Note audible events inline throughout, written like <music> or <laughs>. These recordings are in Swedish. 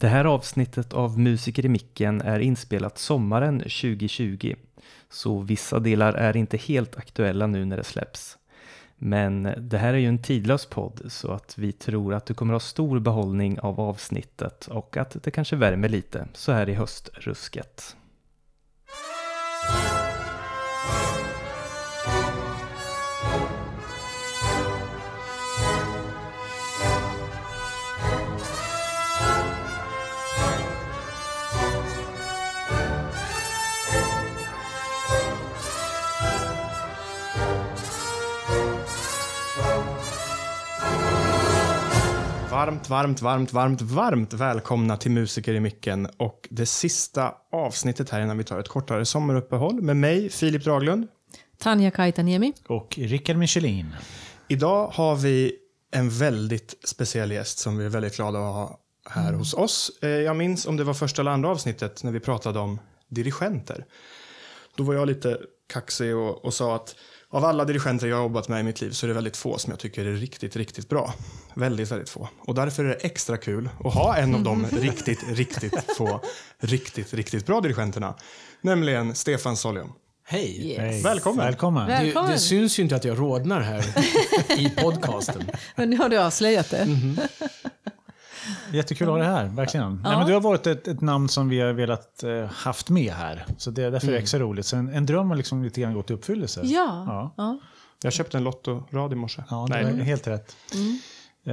Det här avsnittet av Musiker i micken är inspelat sommaren 2020, så vissa delar är inte helt aktuella nu när det släpps. Men det här är ju en tidlös podd så att vi tror att du kommer ha stor behållning av avsnittet och att det kanske värmer lite så här i höstrusket. Varmt, varmt, varmt, varmt, varmt välkomna till Musiker i micken och det sista avsnittet här innan vi tar ett kortare sommaruppehåll med mig, Filip Draglund. Tanja Kaitaniemi. Och Rickard Michelin. Idag har vi en väldigt speciell gäst som vi är väldigt glada att ha här hos oss. Eh, Jag minns om det var första eller andra avsnittet när vi pratade om dirigenter. Då var jag lite kaxig och, och sa att av alla dirigenter jag har jobbat med i mitt liv så är det väldigt få som jag tycker är riktigt, riktigt bra. Väldigt, väldigt få. Och därför är det extra kul att ha en av de <laughs> riktigt, riktigt få, riktigt, riktigt bra dirigenterna. Nämligen Stefan Solium. Hej! Yes. Välkommen. Välkommen. Välkommen. det syns ju inte att jag rodnar här <laughs> i podcasten. Men nu har du avslöjat det. Jättekul att ha dig här, verkligen. Nej, men du har varit ett, ett namn som vi har velat eh, haft med här. Så det, därför är det extra roligt. Så en, en dröm har liksom lite grann gått i uppfyllelse. Ja. Ja, ja. Jag köpte en Lotto-rad i morse. ja det Nej, är helt rätt. Eh,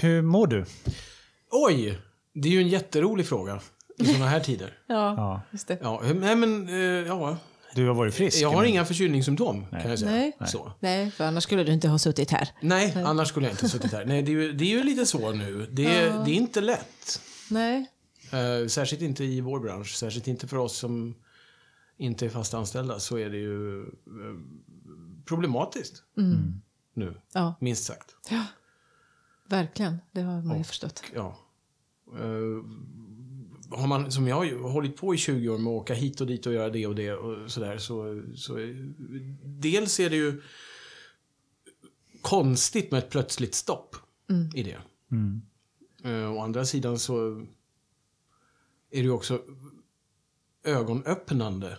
hur mår du? Oj! Det är ju en jätterolig fråga i sådana här tider. <laughs> Ja, Ja. just det. Ja, men, eh, ja. Du har varit frisk? Jag har men- inga förkylningssymptom, kan jag säga. Nej. Så. Nej, för annars skulle du inte ha suttit här. Nej, annars skulle jag inte suttit här. Nej, det är ju, det är ju lite så nu. Det är, det är inte lätt. Nej. Eh, särskilt inte i vår bransch. Särskilt inte för oss som inte är fast anställda så är det ju eh, problematiskt. Nu, Ja, minst sagt. verkligen. Det har man ju förstått. ja. Eh, har man, som jag har hållit på i 20 år med att åka hit och dit och göra det och det och sådär så, så dels är det ju konstigt med ett plötsligt stopp i det. Mm. Uh, å andra sidan så är det ju också ögonöppnande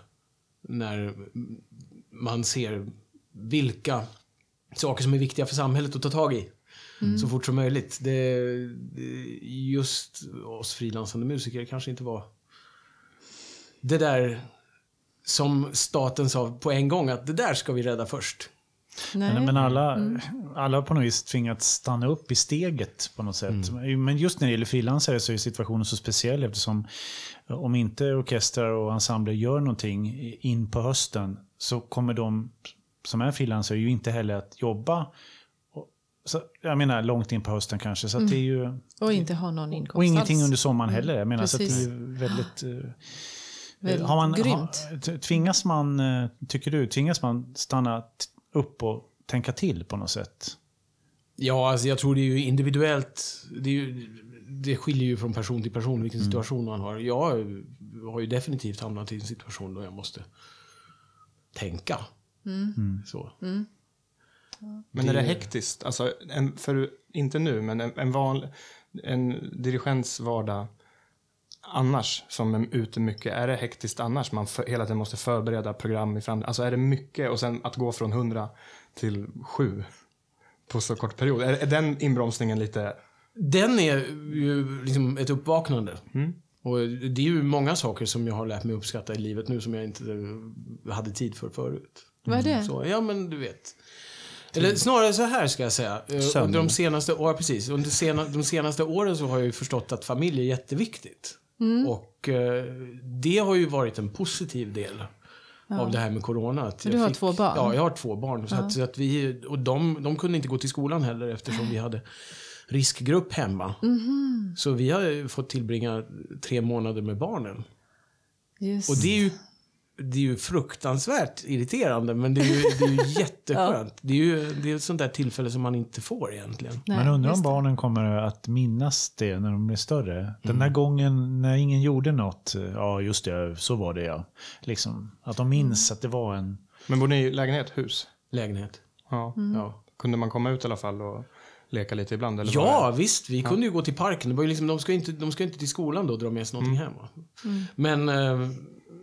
när man ser vilka saker som är viktiga för samhället att ta tag i så fort som möjligt. Det, just oss frilansande musiker kanske inte var det där som staten sa på en gång att det där ska vi rädda först. Nej. Men, men alla, alla har på något vis tvingats stanna upp i steget på något sätt. Men just när det gäller frilansare så är situationen så speciell eftersom om inte orkestrar och ensembler gör någonting in på hösten så kommer de som är frilansare ju inte heller att jobba så, jag menar långt in på hösten kanske. Så att det är ju, Och inte ha någon inkomst och ingenting alls. under sommaren heller. Jag menar, så att det Precis. är ju väldigt... eh, Väldigt har man, grymt. Har, tvingas man, eh, tycker du, tvingas man stanna upp och tänka till på något sätt? Ja, alltså jag tror det är ju individuellt. Det, är ju, det skiljer ju från person till person vilken situation man har. Jag har ju definitivt hamnat i en situation då jag måste tänka. Så. Men är det hektiskt? Alltså, en, för, inte nu, men en, en, van, en dirigents vardag annars, som är ute mycket, är det hektiskt annars? Man för, hela tiden måste förbereda program i framtiden. Alltså är det mycket och sen att gå från 100 till 7 på så kort period? Är, är den inbromsningen lite... Den är ju liksom ett uppvaknande. Och det är ju många saker som jag har lärt mig uppskatta i livet nu som jag inte hade tid för förut. Vad är det? Så, ja, men du vet. Eller snarare så här ska jag säga. Eh, Sömn. Under de senaste, ja, precis. Under sena, de senaste åren så har jag ju förstått att familj är jätteviktigt. Och eh, det har ju varit en positiv del av det här med corona. Att du har två barn? Ja, jag har två barn. Så att, så att vi, och de, de kunde inte gå till skolan heller eftersom vi hade riskgrupp hemma. Mhm. Så vi har ju fått tillbringa tre månader med barnen. Just. Och det är ju, det är ju fruktansvärt irriterande, men det är ju, det är ju <laughs> jätteskönt. Det är ju det är ett sånt där tillfälle som man inte får egentligen. Nej, Men undrar om barnen kommer att minnas det när de blir större. Den Mm. där gången när ingen gjorde något. Ja, just det, så var det ja. Liksom, att de minns att det var en... Men bor ni i lägenhet, hus? Lägenhet. Ja. Ja. Kunde man komma ut i alla fall och leka lite ibland? Eller Ja, det- visst. Vi kunde ju gå till parken. Det var ju liksom, de ska ju inte, de ska ju inte till skolan då och dra med sig någonting hem. va? Men, eh,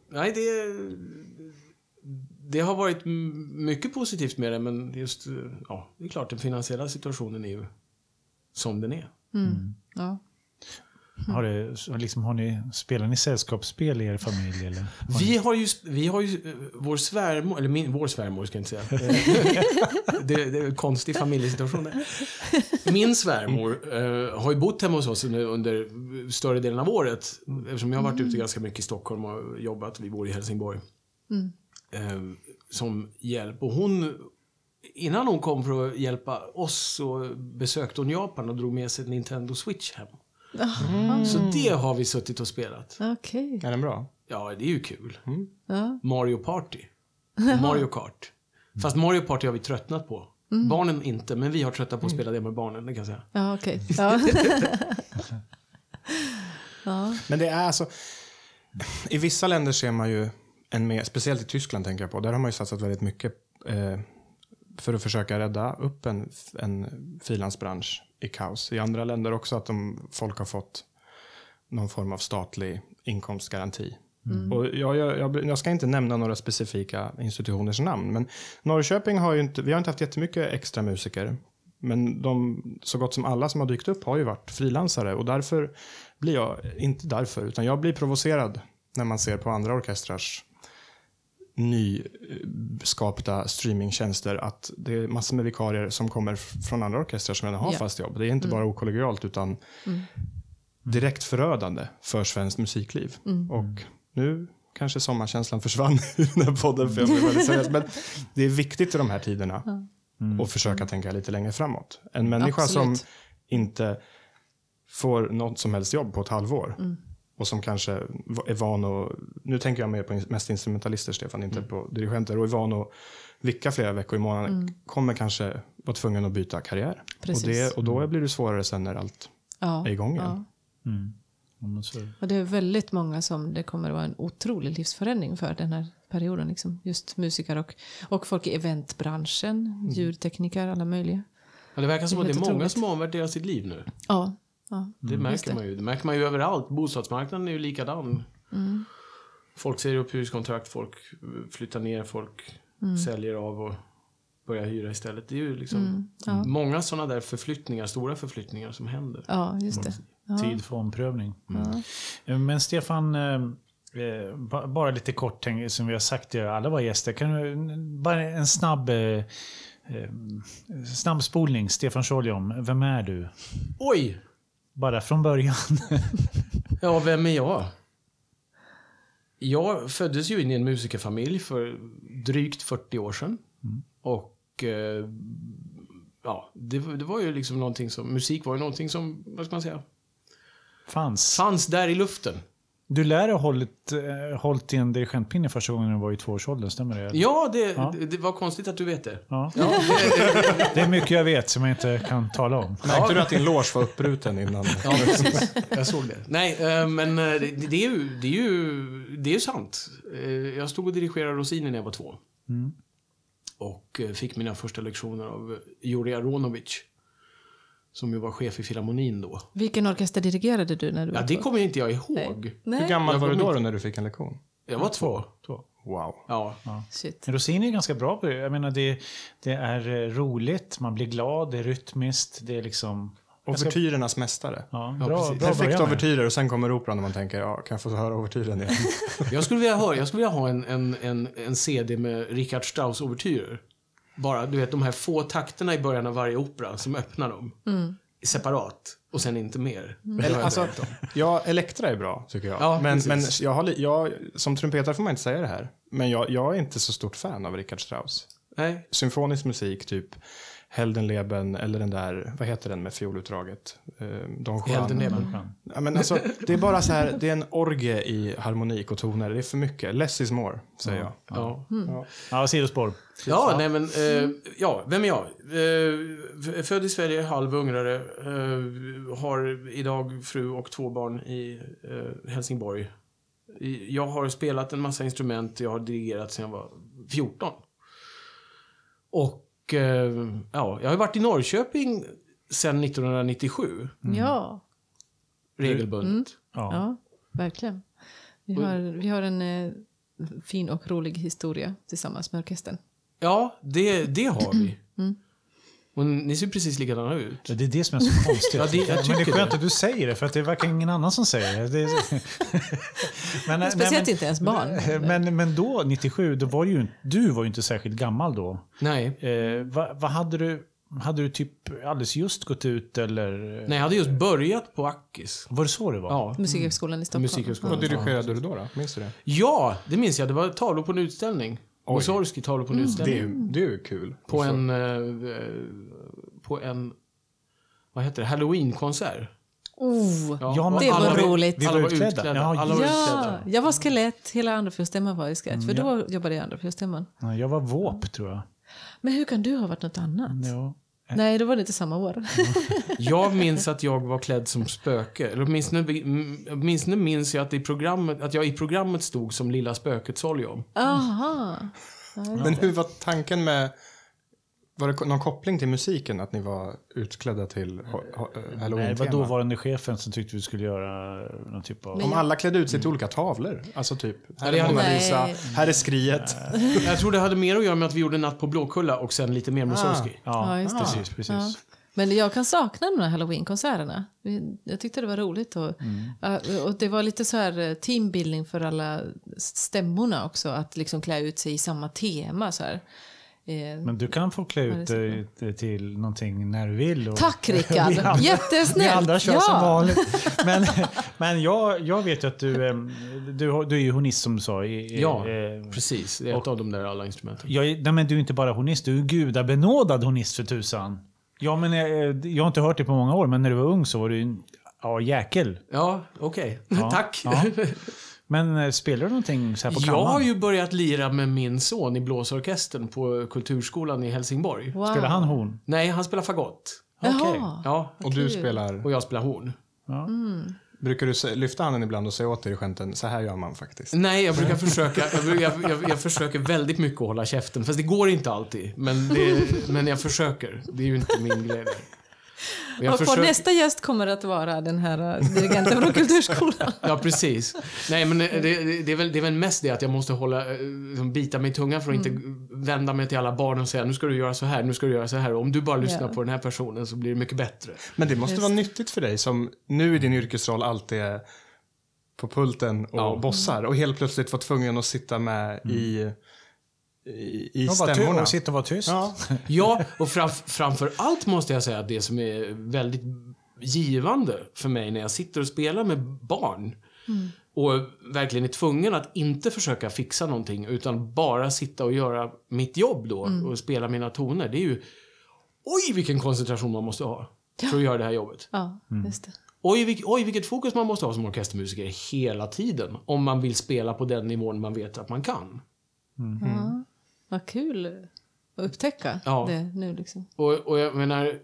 nej det... Det har varit mycket positivt med det, men just, ja, det är klart, den finansiella situationen är ju som den är. Ja. Har, det, så liksom, har ni, spelar ni sällskapsspel i er familj? Eller? Har ni- Vi har ju, vi har ju eh, vår svärmor, eller min, vår svärmor ska jag inte säga. <laughs> Eh, <laughs> det, det är en konstig familjesituation där. Min svärmor eh, har ju bott hemma hos oss under, under större delen av året. Eftersom jag har varit ute ganska mycket i Stockholm och jobbat. Vi bor i Helsingborg. Eh, som hjälp. Och hon, innan hon kom för att hjälpa oss så besökte hon Japan och drog med sig Nintendo Switch hem. Så det har vi suttit och spelat. Okej. Är den bra? Ja, det är ju kul. Ja. Mario Party. <laughs> Mario Kart. Fast Mario Party har vi tröttnat på. Barnen inte, men vi har tröttnat på att spela det med barnen, det kan jag säga. Ja, okej. <laughs> Ja. <laughs> ja. Men det är alltså... I vissa länder ser man ju en mer, speciellt i Tyskland tänker jag på, där har man ju satsat väldigt mycket eh, för att försöka rädda upp en, en frilansbransch i kaos. I andra länder också att de, folk har fått någon form av statlig inkomstgaranti. Och jag, jag, jag, jag ska inte nämna några specifika institutioners namn, men Norrköping har ju inte, vi har inte haft jättemycket extra musiker. Men de, så gott som alla som har dykt upp har ju varit frilansare och därför blir jag, inte därför, utan jag blir provocerad när man ser på andra orkestrars nyskapta streamingtjänster att det är massor med vikarier som kommer från andra orkestrar som redan har Ja. fast jobb. Det är inte bara okollegialt utan direkt förödande för svenskt musikliv. Och nu kanske sommarkänslan försvann <laughs> i den här podden för jag blev väldigt seriös. Men det är viktigt i de här tiderna att försöka tänka lite längre framåt. En människa Absolut. som inte får något som helst jobb på ett halvår och som kanske är van att, nu tänker jag mer på mest instrumentalister Stefan, inte på dirigenter, och är van att vicka flera veckor i månaden, kommer kanske vara tvungen att byta karriär. Och, Precis. det, och då blir det svårare sen när allt Ja. är igång igen. Ja. Det. Och det är väldigt många som det kommer att vara en otrolig livsförändring för den här perioden. Liksom. Just musiker och, och folk i eventbranschen, ljudtekniker, alla möjliga. Ja, det verkar som Det att det är många otroligt. som har omvärderat sitt liv nu. Ja. Ja. Det märker det. man ju. Det märker man ju överallt. Bostadsmarknaden är ju likadan. Folk säger upp hyreskontrakt, folk flyttar ner, folk säljer av och börjar hyra istället. Det är ju liksom Ja. många sådana där förflyttningar, stora förflyttningar som händer. ja, just det. Ja. Tid för omprövning. Eh, Men Stefan, eh, eh, ba- bara lite kort, som vi har sagt till alla våra gäster. Kan du, bara en snabb, eh, eh, snabb spolning. Stefan Scholliom, vem är du? Oj! Bara från början. <laughs> Ja, vem är jag? Jag föddes ju in i en musikerfamilj för drygt 40 år sedan. Och eh, ja, det, det var ju liksom någonting som, musik var ju någonting som, vad ska man säga, Fanns. fanns där i luften. Du lär ha hållit, eh, hållit i en dirigentpinne första gången du var i tvåårsåldern, stämmer det? Ja, det, Ja. Det, det var konstigt att du vet det. Ja. Ja, det, <laughs> är mycket jag vet som jag inte kan tala om. Märkte du att din loge var uppbruten innan? ja precis. Jag såg det. Nej, eh, men eh, det, det, är ju, det, är ju, det är sant. Jag stod och dirigerade Rossini när jag var två. Mm. Och fick mina första lektioner av Juri Aronovic. Som ju var chef i Filharmonin då. Vilken orkester dirigerade du när du Ja, var det två? kommer inte jag ihåg. Hur Nej. gammal Jag var du då, då när du fick en lektion? Jag var två. Wow. Ja. Shit. Rossini är ganska bra på det. Jag menar, det, det är eh, roligt, man blir glad, det är rytmiskt, det är liksom... Jag ska- mästare. Ja, Ja, bra, bra med. ouvertyrer och sen kommer operan och man tänker, ja, kan jag få höra ouvertyren igen? <laughs> Jag skulle vilja höra, jag skulle vilja ha en, en, en, en CD med Richard Strauss ouvertyrer. Bara, du vet, de här få takterna i början av varje opera som öppnar dem. Separat. Och sen inte mer. Jag alltså, ja, Elektra är bra, tycker jag. Ja, men men jag har, jag, som trumpetare får man inte säga det här, men jag, jag är inte så stort fan av Richard Strauss. Nej. Symfonisk musik, typ Heldenleben eller den där, vad heter den med fiolutdraget? Eh, Don Juan. Heldenleben. Ja, men alltså, det är bara så här, det är en orgie i harmonik och toner. Det är för mycket. Less is more, säger jag. Ja. Ja, sidospår. Ja, nej men, eh, ja, vem är jag? Eh, född i Sverige, halv ungrare. Eh, har idag fru och två barn i eh, Helsingborg. Jag har spelat en massa instrument, jag har dirigerat sedan jag var 14. Och, eh, ja, jag har varit i Norrköping sedan 1997. Ja. Regelbundet. Ja. ja, verkligen. Vi har, vi har en eh, fin och rolig historia tillsammans med orkestern. Ja, det, det har vi. Mm. Och ni ser precis likadana ut. Det är det som är så konstigt. <laughs> Ja, det- jag men det är skönt det. att du säger det, för att det verkar ingen annan som säger det. det. är- <laughs> men, nej, Speciellt men, inte ens barn. Men, men då, 97, då var du ju, du var ju inte särskilt gammal då. Nej. Eh, vad, vad hade du? Hade du typ alldeles just gått ut eller? Nej, jag hade just börjat på Ackis. Var det så det var? Ja. Musikhögskolan i Stockholm. Musikhögskolan. Vad dirigerade du då? då? Minns du det? ja, det minns jag. Det var tavlor på en utställning. Oj. Mussorgsky tavlor på en Det är utställning. ju, det är ju kul. På en... eh, på en... Vad heter det? Halloween-konsert. Oh, Ja, det var roligt. Vi var alla var utklädda. utklädda. Ja, Alla var Ja, utklädda. jag var skelett, hela andra fjolstämman var i. För Mm, då jobbade jag i andra fjolstämman. Ja, Jag var våp, tror jag. Men hur kan du ha varit något annat? Ja. Nej, då var det inte samma år. <laughs> Jag minns att jag var klädd som spöke. Eller åtminstone, åtminstone minns jag att, i programmet, att jag i programmet stod som Lilla Spöket Soljom. Aha. Men hur var tanken med... Var det någon koppling till musiken? Att ni var utklädda till eh, Nej, det var dåvarande chefen som tyckte vi skulle göra någon typ av... Om alla klädde ut sig till olika tavlor? Alltså typ, här är Mona Lisa, här är skriet. Jag tror det hade mer att göra med att vi gjorde Natt på Blåkulla och sen lite mer Mussorgsky. Ja, Ja, just det. precis. precis. Ja. Men jag kan sakna de här halloween-konserterna. Jag tyckte det var roligt. Och, ja, och det var lite så här eh, teambuilding för alla stämmorna också. Att liksom klä ut sig i samma tema. Så här. Eh, Men du kan få klä ut dig till någonting när du vill. Och Tack <laughs> Rickard! Vi andra- Jättesnällt! Vi andra kör ja. som vanligt. <laughs> Men, men jag, jag vet ju att du, em, du, du är ju hornist som du sa. Ja, eh, precis. Det är ett av de där alla instrumenten. Jag, nej, men du är inte bara hornist, du är gudabenådad hornist för tusan. Ja, men jag, jag har inte hört det på många år, men när du var ung så var du en ja, jäkel. Ja, okej. Ja, <laughs> Tack. ja. Men eh, spelar du någonting så här på Jag har kammaren? ju börjat lira med min son i blåsorkestern på Kulturskolan i Helsingborg. Wow. Spelar han horn? Nej, han spelar fagott. Okej. Ja, Och du spelar... och jag spelar horn. Ja. Brukar du lyfta handen ibland och säga åt dirigenten, så här gör man faktiskt? Nej, jag brukar försöka. Jag, jag, jag, jag försöker väldigt mycket att hålla käften. Fast det går inte alltid. Men, det, men jag försöker. Det är ju inte min grej. Och Och försöker- vår nästa gäst kommer att vara den här eh, dirigenten från Kulturskolan. <laughs> Ja, precis. Nej, men det, det, det, är väl, det är väl mest det att jag måste hålla, eh, liksom bita mig i tungan för att inte vända mig till alla barn och säga nu ska du göra så här, nu ska du göra så här. Och om du bara lyssnar Ja. på den här personen så blir det mycket bättre. Men det måste Just vara nyttigt för dig som nu i din yrkesroll alltid är på pulten och Ja. bossar och helt plötsligt var tvungen att sitta med i, i, stämmorna. och sitta och vara tyst. Ja. <laughs> Ja, och framf framför allt måste jag säga att det som är väldigt givande för mig när jag sitter och spelar med barn och verkligen är tvungen att inte försöka fixa någonting utan bara sitta och göra mitt jobb då och spela mina toner. Det är ju Oj, vilken koncentration man måste ha för att göra det här jobbet. Ja, just det. Oj, vilk, oj, vilket fokus man måste ha som orkestermusiker hela tiden om man vill spela på den nivån man vet att man kan. Ja. Vad kul att upptäcka Ja. det nu liksom. Och, och jag menar,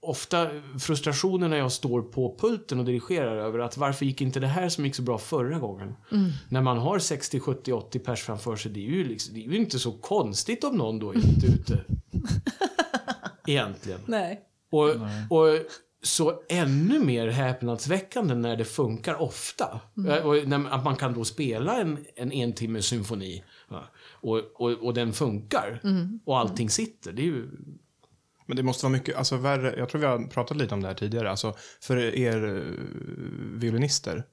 ofta frustrationen när jag står på pulten och dirigerar över att varför gick inte det här som gick så bra förra gången? När man har 60, 70, 80 pers framför sig, det är ju, liksom, det är ju inte så konstigt om någon då är <laughs> lite ute. Egentligen. Nej. Och, och så ännu mer häpnadsväckande när det funkar ofta. Och när, att man kan då spela en, en entimmes symfoni. Och, och, och den funkar. Och allting sitter. Det är ju... Men det måste vara mycket, alltså värre, jag tror vi har pratat lite om det här tidigare, alltså för er eh, violinister,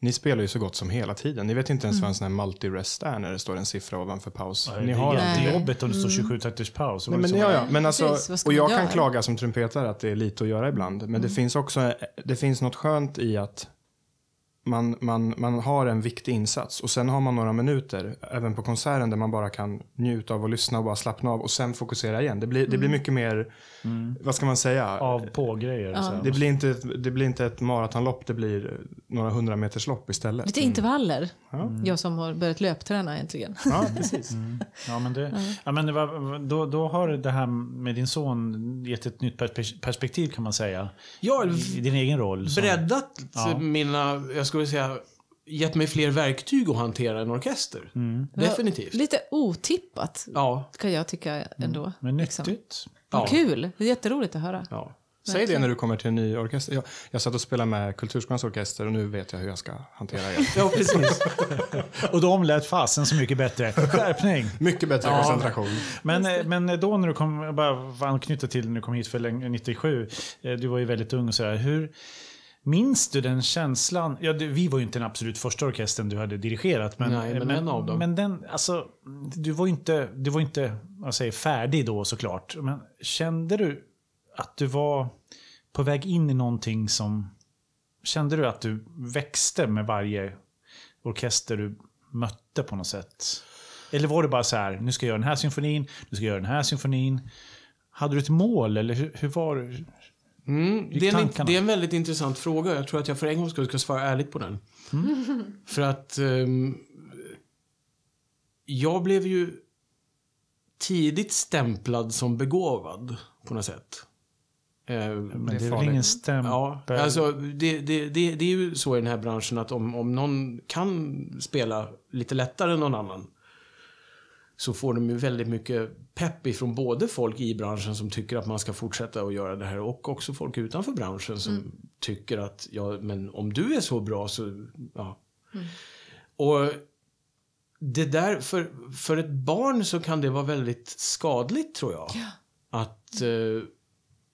ni spelar ju så gott som hela tiden. Ni vet inte ens vad en sån här multi-rest är när det står en siffra ovanför paus. Ja, ni det har är inte det. jättejobbigt om det står 27 takters paus. Nej, men, ja, ja. men alltså, Precis, och jag kan klaga som trumpetare att det är lite att göra ibland. Men det finns också det finns något skönt i att man, man, man har en viktig insats och sen har man några minuter, även på konserten, där man bara kan njuta av att lyssna och bara slappna av och sen fokusera igen. Det blir, det blir mycket mer, vad ska man säga? Av på-grejer. här. Det blir, inte, det blir inte ett maratonlopp, det blir några hundra meters lopp istället. Lite intervaller. Ja. Jag som har börjat löpträna äntligen. Ja, <laughs> precis. Ja, men, det, ja, men det var, då, då har det här med din son gett ett nytt perspe- perspektiv kan man säga. Ja, I din egen roll. som- breddat Ja. mina, jag skulle säga, gett mig fler verktyg att hantera en orkester. Definitivt. Lite otippat Ja, kan jag tycka ändå. Men liksom. nyttigt. Vad Ja. kul. Det är jätteroligt att höra. ja. Säg det när du kommer till en ny orkester. Jag, jag satt och spelade med Kulturskolans orkester och nu vet jag hur jag ska hantera er. Ja, precis. <laughs> Och de lät fasen så mycket bättre. Skärpning! Mycket bättre koncentration. Men, eh, men då när du kom, jag bara anknyta till när du kom hit för länge, 97, eh, du var ju väldigt ung och sådär. Hur, minns du den känslan? Ja, det, vi var ju inte den absolut första orkestern du hade dirigerat. Men, Nej, men en av dem. Men den, alltså, du var ju inte, du var inte jag säger, färdig då såklart. Men kände du att du var på väg in i någonting som... Kände du att du växte med varje orkester du mötte på något sätt? Eller var det bara så här, nu ska jag göra den här symfonin, nu ska jag göra den här symfonin. Hade du ett mål eller hur, hur var? Mm, det, är en, det är en väldigt intressant fråga. Jag tror att jag för en gångs skull ska svara ärligt på den. För att ehm, jag blev ju tidigt stämplad som begåvad på något sätt. Eh, Men det är, väl farligt. ingen stämpel? Ja, alltså det, det, det, det är ju så i den här branschen att om, om någon kan spela lite lättare än någon annan så får de ju väldigt mycket pepp ifrån både folk i branschen som tycker att man ska fortsätta att göra det här och också folk utanför branschen som tycker att ja, men om du är så bra så, ja. Och det där, för, för ett barn så kan det vara väldigt skadligt tror jag. Att eh,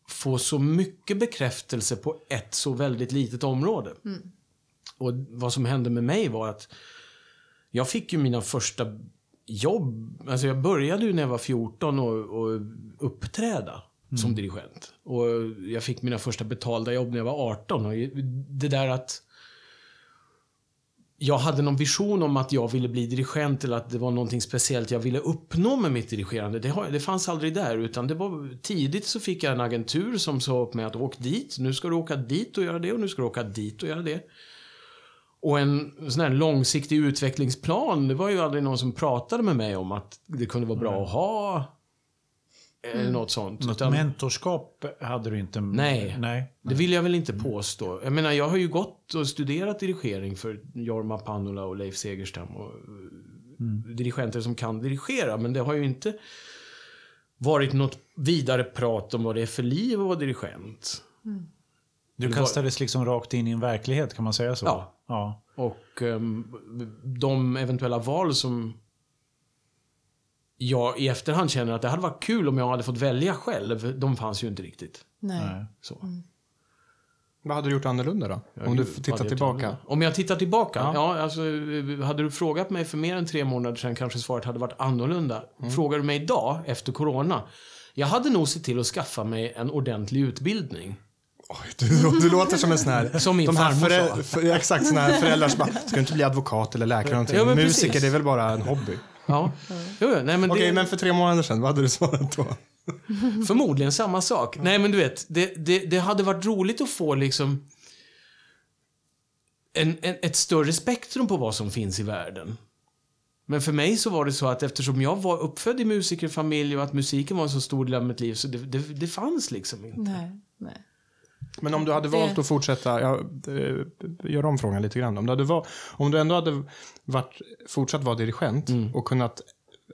få så mycket bekräftelse på ett så väldigt litet område. Och vad som hände med mig var att jag fick ju mina första jobb. Alltså jag började ju när jag var 14 och, och uppträda som dirigent. Och jag fick mina första betalda jobb när jag var 18. Och det där att jag hade någon vision om att jag ville bli dirigent eller att det var någonting speciellt jag ville uppnå med mitt dirigerande. Det, har, det fanns aldrig där. Utan det var tidigt så fick jag en agentur som sa upp mig att åk dit. Nu ska du åka dit och göra det och nu ska du åka dit och göra det. Och en sån här långsiktig utvecklingsplan, det var ju aldrig någon som pratade med mig om att det kunde vara bra att ha. Eller något sånt. Något Utan- mentorskap hade du inte? Nej. Nej. det vill jag väl inte påstå. Jag menar, jag har ju gått och studerat dirigering för Jorma Panula och Leif Segerstam och mm. dirigenter som kan dirigera. Men det har ju inte varit något vidare prat om vad det är för liv att vara dirigent. Du kastades liksom rakt in i en verklighet, kan man säga så? Ja. ja. Och ehm, de eventuella val som jag i efterhand känner att det hade varit kul om jag hade fått välja själv, de fanns ju inte riktigt. Nej. Så. Vad hade du gjort annorlunda då? Om du tittar tillbaka? Om jag tittar tillbaka? Ja. Ja. alltså, eh, hade du frågat mig för mer än tre månader sedan kanske svaret hade varit annorlunda. Mm. Frågar du mig idag, efter corona, jag hade nog sett till att skaffa mig en ordentlig utbildning. Oj, du, du låter som en sån här... Som min de här farmor sa. exakt, såna här föräldrar som bara, ska du inte bli advokat eller läkare eller någonting? Ja, men Musiker, precis. det är väl bara en hobby? Ja. Jo, nej, men Okej, det, men för tre månader sedan, vad hade du svarat då? Förmodligen samma sak. Nej, men du vet, det, det, det hade varit roligt att få liksom en, en, ett större spektrum på vad som finns i världen. Men för mig så var det så att eftersom jag var uppfödd i musikerfamilj och att musiken var en så stor del av mitt liv så det, det, det fanns liksom inte. Nej. Nej. Men om du hade valt att fortsätta, ja, eh, gör om frågan lite grann. Om du, hade val, om du ändå hade varit, fortsatt vara dirigent Mm. och kunnat,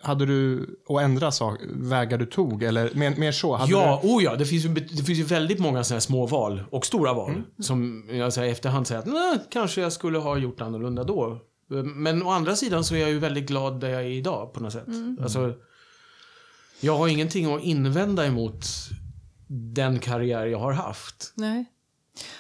hade du, och ändra sak, vägar du tog, eller mer, mer så? Hade Ja, oh ja, det finns, ju, det finns ju väldigt många sådana här små val och stora val som jag så här, efterhand säger att Nej, kanske jag skulle ha gjort annorlunda då. Men å andra sidan så är jag ju väldigt glad där jag är idag på något sätt. Alltså, jag har ingenting att invända emot den karriär jag har haft. Nej.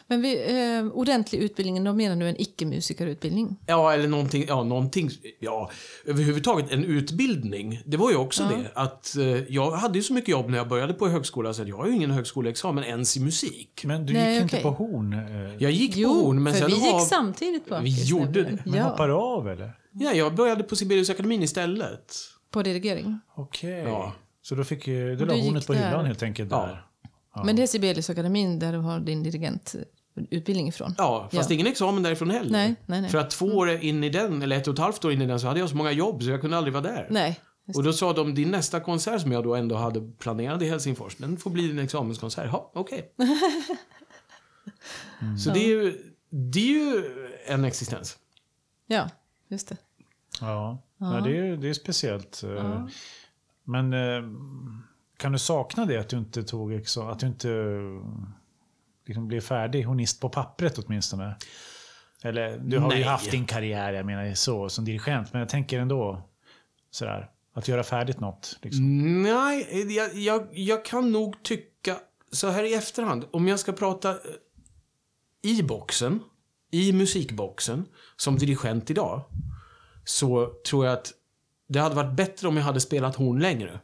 Men vi, eh, ordentlig utbildning, då menar du en icke-musikerutbildning? Ja, eller någonting, ja, någonting, ja, överhuvudtaget en utbildning. Det var ju också Ja. det, att eh, jag hade ju så mycket jobb när jag började på högskola så att jag har ju ingen högskoleexamen ens i musik. Men du Nej, gick inte okej. på horn? eh, Jag gick Jo, på horn, men sen vi gick samtidigt på Vi gjorde det. Men Ja, hoppade av eller? Ja, jag började på Sibeliusakademin istället. på dirigering. Okej. Ja. Så då fick du Och la hornet på där. hyllan helt enkelt Ja. Men det är Sibeliusakademin där du har din dirigentutbildning ifrån? Ja, fast Ja. ingen examen därifrån heller. Nej, nej, nej. För att två år in i den, eller ett och ett halvt år in i den, så hade jag så många jobb så jag kunde aldrig vara där. Nej. Och då sa de, din nästa konsert som jag då ändå hade planerat i Helsingfors, den får bli din examenskonsert. Ja, okej. <laughs> Så det är, ju, det är ju en existens. Ja, just det. Ja, Ja. ja. det, är, det är speciellt. eh, Ja. Men eh, kan du sakna det att du inte tog exa- att du inte liksom bli färdig hornist på pappret åtminstone? Eller, du har ju Nej. haft din karriär, jag menar så, som dirigent, men jag tänker ändå sådär, att göra färdigt något. Liksom. Nej, jag, jag, jag kan nog tycka så här i efterhand. Om jag ska prata eh, i boxen, i musikboxen, som dirigent idag. Så tror jag att det hade varit bättre om jag hade spelat horn längre.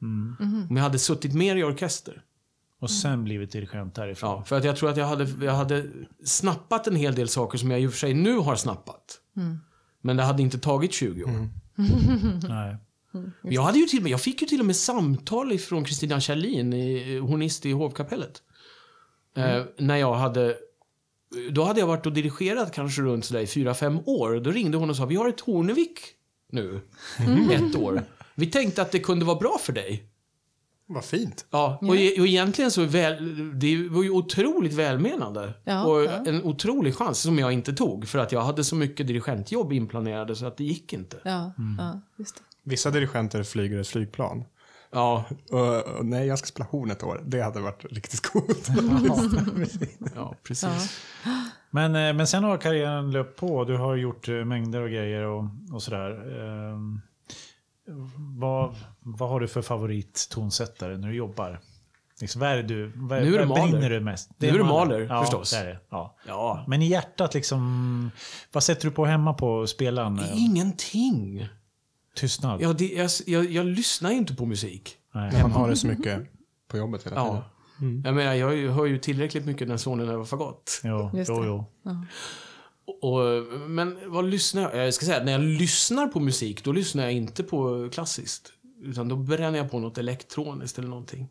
Om jag hade suttit mer i orkester. Och sen blivit dirigent därifrån. Ja, för att jag tror att jag hade, jag hade snappat en hel del saker som jag i och för sig nu har snappat. Men det hade inte tagit 20 år. <laughs> Nej. Jag, hade ju till med, jag fick ju till och med samtal ifrån Kristina Kjellin, i- hornist i hovkapellet. Eh, när jag hade... Då hade jag varit och dirigerat kanske runt sådär i fyra fem år. Då ringde hon och sa, vi har ett Tornevik nu. Ett år. Vi tänkte att det kunde vara bra för dig. Vad fint. Ja, och, e- och egentligen så väl, det var ju otroligt välmenande. Ja, och ja. en otrolig chans som jag inte tog. För att jag hade så mycket dirigentjobb inplanerade så att det gick inte. Ja, ja just det. Vissa dirigenter flyger ett flygplan. Ja, Och, och nej, jag ska spela horn ett år. Det hade varit riktigt coolt. ja <laughs> precis. Men, eh, men sen har karriären löpt på. Du har gjort eh, mängder av grejer och, och sådär. Ehm, vad, vad har du för favorittonsättare när du jobbar? Liksom, vad är det du, vad, Nu är det vad Mahler. brinner du mest? Nu är det Mahler, ja, förstås. Det är det. Ja. Ja. Men i hjärtat, liksom, vad sätter du på hemma på spelaren? Ingenting. Tystnad? Ja, det, jag, jag, jag lyssnar inte på musik. Nej. Man har det så mycket på jobbet hela tiden. Ja. Jag menar, jag hör ju tillräckligt mycket när sonen var fagott. Jo, Just jo, det. Och, men vad lyssnar jag? Jag ska säga, när jag lyssnar på musik, då lyssnar jag inte på klassiskt. Utan då bränner jag på något elektroniskt eller någonting.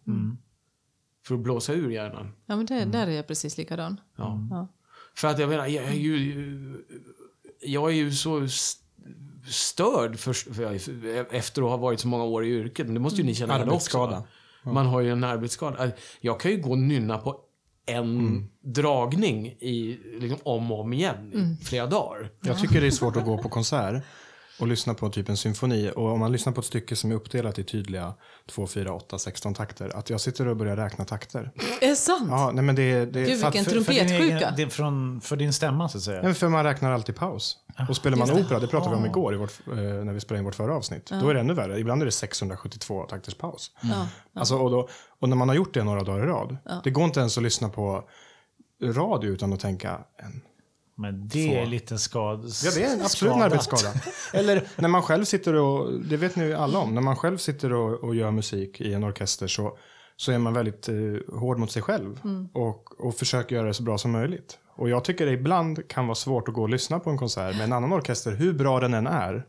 För att blåsa ur hjärnan. Ja, men det, där är jag precis likadan. Ja. Ja. För att jag menar, jag är ju, jag är ju så st- störd för, för efter att ha varit så många år i yrket. Men det måste ju ni känna igen också. Man har ju en arbetsskada. Jag kan ju gå och nynna på en dragning i, liksom, om och om igen i flera dagar. Jag tycker det är svårt att gå på konsert och lyssna på typ en symfoni. Och om man lyssnar på ett stycke som är uppdelat i tydliga 2, 4, 8, 16 takter. Att jag sitter och börjar räkna takter. Är det sant? Ja, nej men det, det Gud, vilken för, För din, Trumpetsjuka. din, från, för din stämma, så att säga. nej, för man räknar alltid paus. Och spelar man det. opera, det pratade vi om igår i vårt, eh, när vi spelade in vårt förra avsnitt. Då är det ännu värre. Ibland är det 672 takters paus. Ja. Alltså, och, då, och när man har gjort det några dagar i rad. Det går inte ens att lyssna på radio utan att tänka en Men det Få. är lite skad... Ja, det är en absolut en skadat. arbetsskada. <laughs> Eller när man själv sitter och, det vet ni ju alla om, när man själv sitter och, och gör musik i en orkester så, så är man väldigt eh, hård mot sig själv och, och försöker göra det så bra som möjligt. Och jag tycker det ibland kan vara svårt att gå och lyssna på en konsert med en annan orkester, hur bra den än är,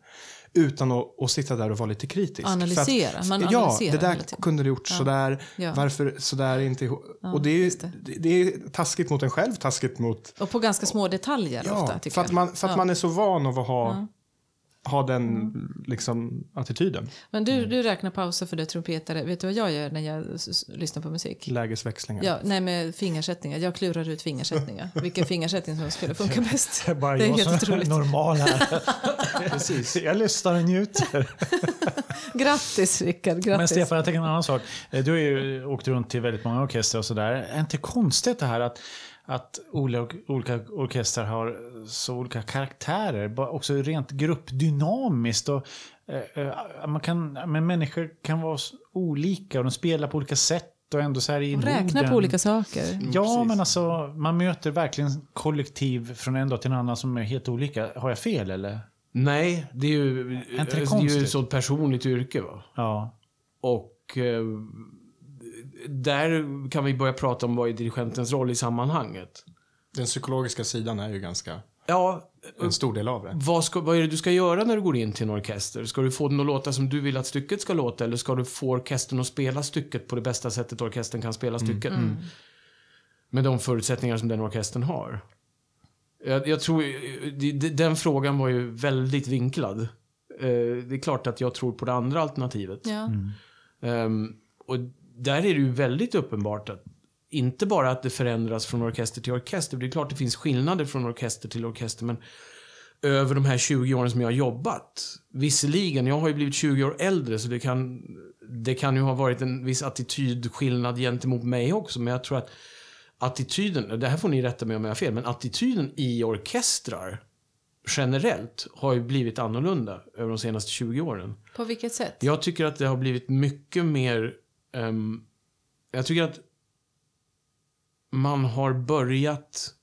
utan att, att sitta där och vara lite kritisk. Analysera. Att- Man ja, det där kunde du gjort sådär, Ja. varför sådär inte ihop? och det är, det. det. är taskigt mot en själv, taskigt mot Och på ganska små detaljer Ja, ofta, tycker för att, man, för att Ja. man är så van av att ha, ha den liksom, attityden. Men du, du räknar pauser för är trumpetare. Vet du vad jag gör när jag lyssnar på musik? Lägesväxlingar. Ja, nej, med fingersättningar. Jag klurar ut fingersättningar. <laughs> Vilken fingersättning som skulle funka bäst. Det är bara Det är jag helt som är normal här. <laughs> Precis. Jag lyssnar och njuter. <laughs> Grattis, Rickard. Grattis. Men Stefan, jag tänker en annan sak. Du har ju åkt runt till väldigt många orkestrar och sådär. Är det inte konstigt det här att, att olika, orkestrar har så olika karaktärer? Bara Också rent gruppdynamiskt. Och, eh, eh, man kan, men människor kan vara olika och de spelar på olika sätt. Och ändå så här i Och räkna Norden. på olika saker. Ja, precis. men alltså man möter verkligen kollektiv från en dag till en annan som är helt olika. Har jag fel eller? Nej, det är ju, det alltså, det är ju ett så personligt yrke. Va? Ja. Och eh, där kan vi börja prata om vad är dirigentens roll i sammanhanget. Den psykologiska sidan är ju ganska Ja, en stor del av det. vad, ska, vad är det du ska göra när du går in till en orkester? Ska du få den att låta som du vill att stycket ska låta eller ska du få orkestern att spela stycket på det bästa sättet orkestern kan spela stycket? Med de förutsättningar som den orkestern har. Jag, jag tror, det- den frågan var ju väldigt vinklad. Eh, Det är klart att jag tror på det andra alternativet. Ja. Ehm, och där är det ju väldigt uppenbart att inte bara att det förändras från orkester till orkester. Det är klart det finns skillnader från orkester till orkester. Men över de här 20 åren som jag har jobbat. Visserligen, jag har ju blivit 20 år äldre så det kan, det kan ju ha varit en viss attitydskillnad gentemot mig också. Men jag tror att attityden, det här får ni rätta mig om jag har fel, men attityden i orkestrar generellt har ju blivit annorlunda över de senaste 20 åren. På vilket sätt? Jag tycker att det har blivit mycket mer... ehm, jag tycker att man har börjat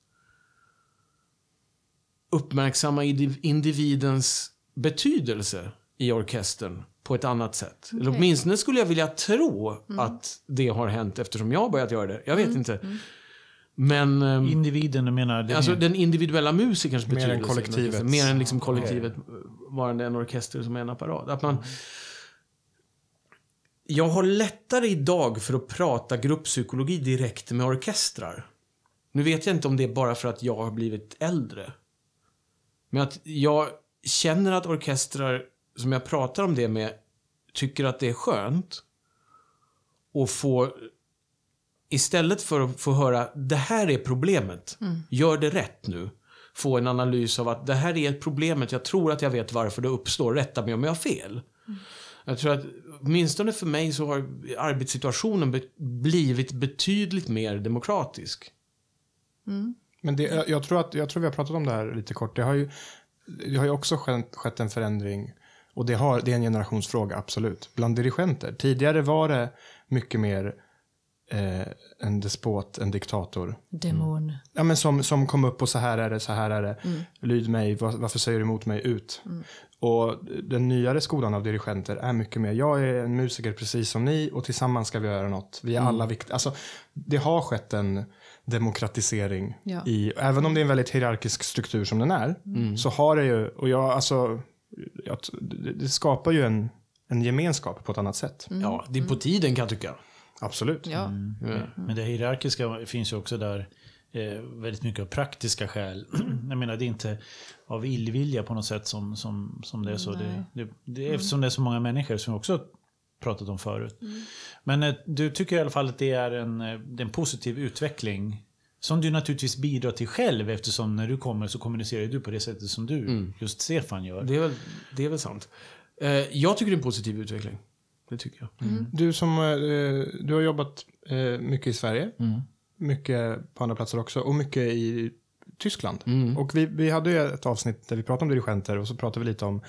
uppmärksamma indi- individens betydelse i orkestern på ett annat sätt. Eller Okej. åtminstone skulle jag vilja tro att det har hänt eftersom jag har börjat göra det. Jag vet inte. Men... ehm, Individen, du menar? Det Alltså den individuella musikerns Mer än betydelse. kollektivet. Mer än liksom kollektivet varande en orkester som är en apparat. Att man... Jag har lättare idag för att prata grupppsykologi direkt med orkestrar. Nu vet jag inte om det är bara för att jag har blivit äldre. Men att jag känner att orkestrar som jag pratar om det med tycker att det är skönt och få istället för att få höra det här är problemet, gör det rätt nu. Få en analys av att det här är problemet, jag tror att jag vet varför det uppstår, rätta mig om jag har fel. Jag tror att åtminstone för mig så har arbetssituationen be- blivit betydligt mer demokratisk. Men det, jag, tror att, jag tror vi har pratat om det här lite kort. Det har ju, det har ju också skett, skett en förändring. Och det, har, det är en generationsfråga, absolut. Bland dirigenter. Tidigare var det mycket mer eh, en despot, en diktator. Demon. Ja, men som, som kom upp och så här är det, så här är det. Lyd mig, var, varför säger du emot mig, ut. Och den nyare skolan av dirigenter är mycket mer, jag är en musiker precis som ni och tillsammans ska vi göra något. Vi är alla viktiga. Alltså, det har skett en demokratisering. Ja. I, även om det är en väldigt hierarkisk struktur som den är, så har det ju, och jag, alltså, jag, det, skapar ju en, en gemenskap på ett annat sätt. Ja, det är på tiden kan jag tycka. Absolut. Ja. Ja. Men det hierarkiska finns ju också där eh, väldigt mycket av praktiska skäl. <clears throat> Jag menar, det är inte av illvilja på något sätt som, som, som det är så. Det, det, det är eftersom det är så många människor som vi också pratat om förut. Men eh, du tycker i alla fall att det är en, eh, det är en positiv utveckling. Som du naturligtvis bidrar till själv eftersom när du kommer så kommunicerar du på det sättet som du, just Stefan, gör. Det är väl, det är väl sant. Eh, jag tycker det är en positiv utveckling. Det tycker jag. Du som eh, du har jobbat eh, mycket i Sverige, mycket på andra platser också och mycket i Tyskland. Och vi, vi hade ju ett avsnitt där vi pratade om dirigenter och så pratade vi lite om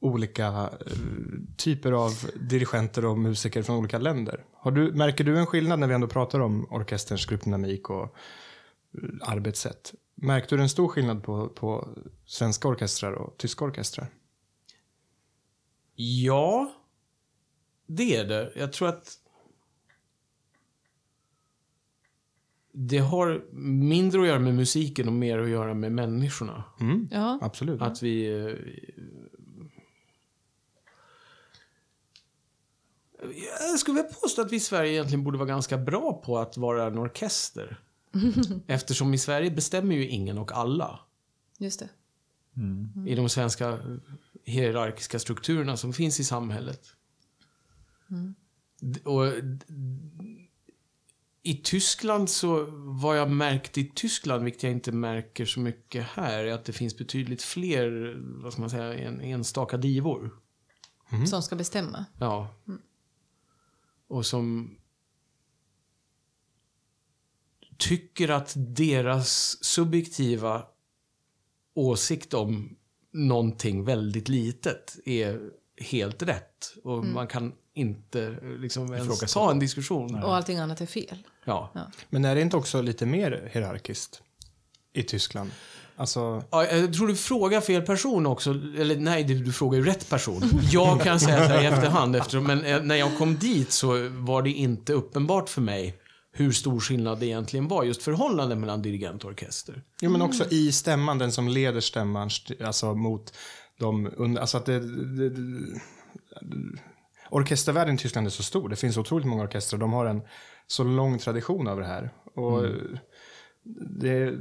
olika eh, typer av dirigenter och musiker från olika länder. Har du, märker du en skillnad när vi ändå pratar om orkesterns gruppdynamik och eh, arbetssätt? Märkte du en stor skillnad på, på svenska orkestrar och tyska orkestrar? Ja, det är det. Jag tror att det har mindre att göra med musiken och mer att göra med människorna. Mm, Ja. absolut. Att vi... eh, Jag skulle vilja påstå att vi i Sverige egentligen borde vara ganska bra på att vara en orkester. <laughs> Eftersom i Sverige bestämmer ju ingen och alla. Just det. I de svenska hierarkiska strukturerna som finns i samhället. D- Och i Tyskland så, vad jag märkt i Tyskland, vilket jag inte märker så mycket här, är att det finns betydligt fler, vad ska man säga, en, enstaka divor. Som ska bestämma. Ja. Och som tycker att deras subjektiva åsikt om någonting väldigt litet är helt rätt. Och man kan inte liksom ens ta en diskussion. Och allting annat är fel. Ja. Men är det inte också lite mer hierarkiskt i Tyskland? Alltså, Ja, jag tror du frågar fel person också. Eller nej, du, frågar ju rätt person. Jag kan säga så här i efterhand, eftersom, men eh, när jag kom dit så var det inte uppenbart för mig hur stor skillnad det egentligen var, just förhållandet mellan dirigent och orkester. jo, men också i stämman, den som leder stämman, st- alltså mot de under, alltså att det, det, det Orkestervärlden i Tyskland är så stor. Det finns otroligt många orkestrar. De har en så lång tradition av det här. Och det,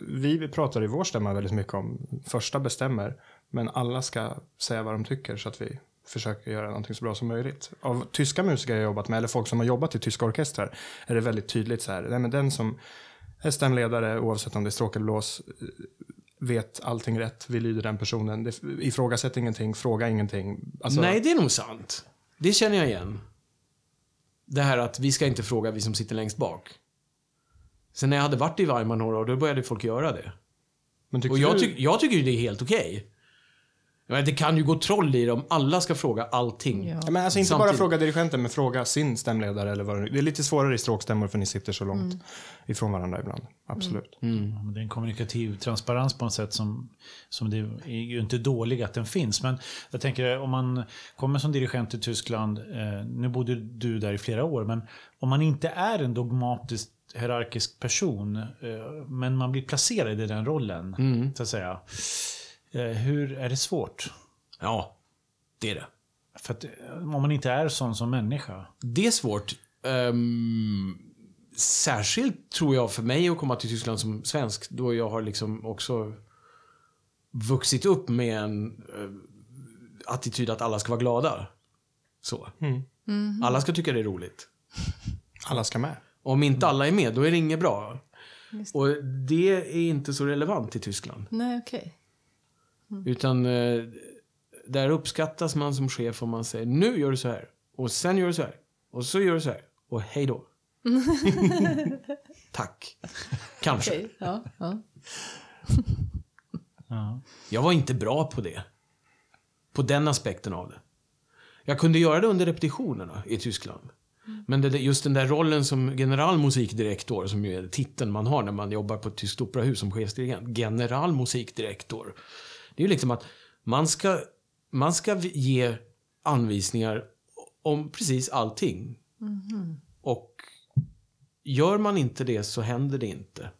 vi pratar i vår stämma väldigt mycket om första bestämmer, men alla ska säga vad de tycker så att vi försöker göra någonting så bra som möjligt. Av tyska musiker jag jobbat med, eller folk som har jobbat i tyska orkestrar, är det väldigt tydligt så här, nej men den som är stämledare, oavsett om det är stråk eller blås, vet allting rätt, vi lyder den personen, det, ifrågasätt ingenting, fråga ingenting. Alltså, Nej, det är nog sant. Det känner jag igen. Det här att vi ska inte fråga vi som sitter längst bak. Sen när jag hade varit i Weimar några år, då började folk göra det. Och jag, du, tyck, jag tycker ju det är helt okej. Det kan ju gå troll i det om alla ska fråga allting. Ja. Ja, men alltså inte bara Samtidigt. fråga dirigenten, men fråga sin stämledare eller vad det Det är lite svårare i stråkstämmor för ni sitter så långt ifrån varandra ibland. Absolut. Ja, men Det är en kommunikativ transparens på något sätt som, som det är ju inte dålig att den finns. Men jag tänker om man kommer som dirigent till Tyskland, eh, nu bodde du där i flera år, men om man inte är en dogmatiskt hierarkisk person, eh, men man blir placerad i den rollen, så att säga. Eh, hur är det svårt? Ja, det är det. För att, eh, om man inte är sån som människa. Det är svårt. Ehm, särskilt tror jag för mig att komma till Tyskland som svensk, då jag har liksom också vuxit upp med en eh, attityd att alla ska vara glada. Så. Alla ska tycka det är roligt. Alla ska med. Om inte alla är med, då är det inget bra. Just Och det är inte så relevant i Tyskland. Nej, okej. Utan eh, där uppskattas man som chef om man säger nu gör du så här. Och sen gör du så här. Och så gör du så här. Och hej då. <laughs> Tack. Kanske. Okej, Ja, ja. Ja. Jag var inte bra på det. På den aspekten av det. Jag kunde göra det under repetitionerna i Tyskland. Men det, just den där rollen som generalmusikdirektor, som ju är titeln man har när man jobbar på ett tyskt operahus som chefsdirigent. Generalmusikdirektor. Det är ju liksom att man ska, man ska ge anvisningar om precis allting. Och gör man inte det så händer det inte.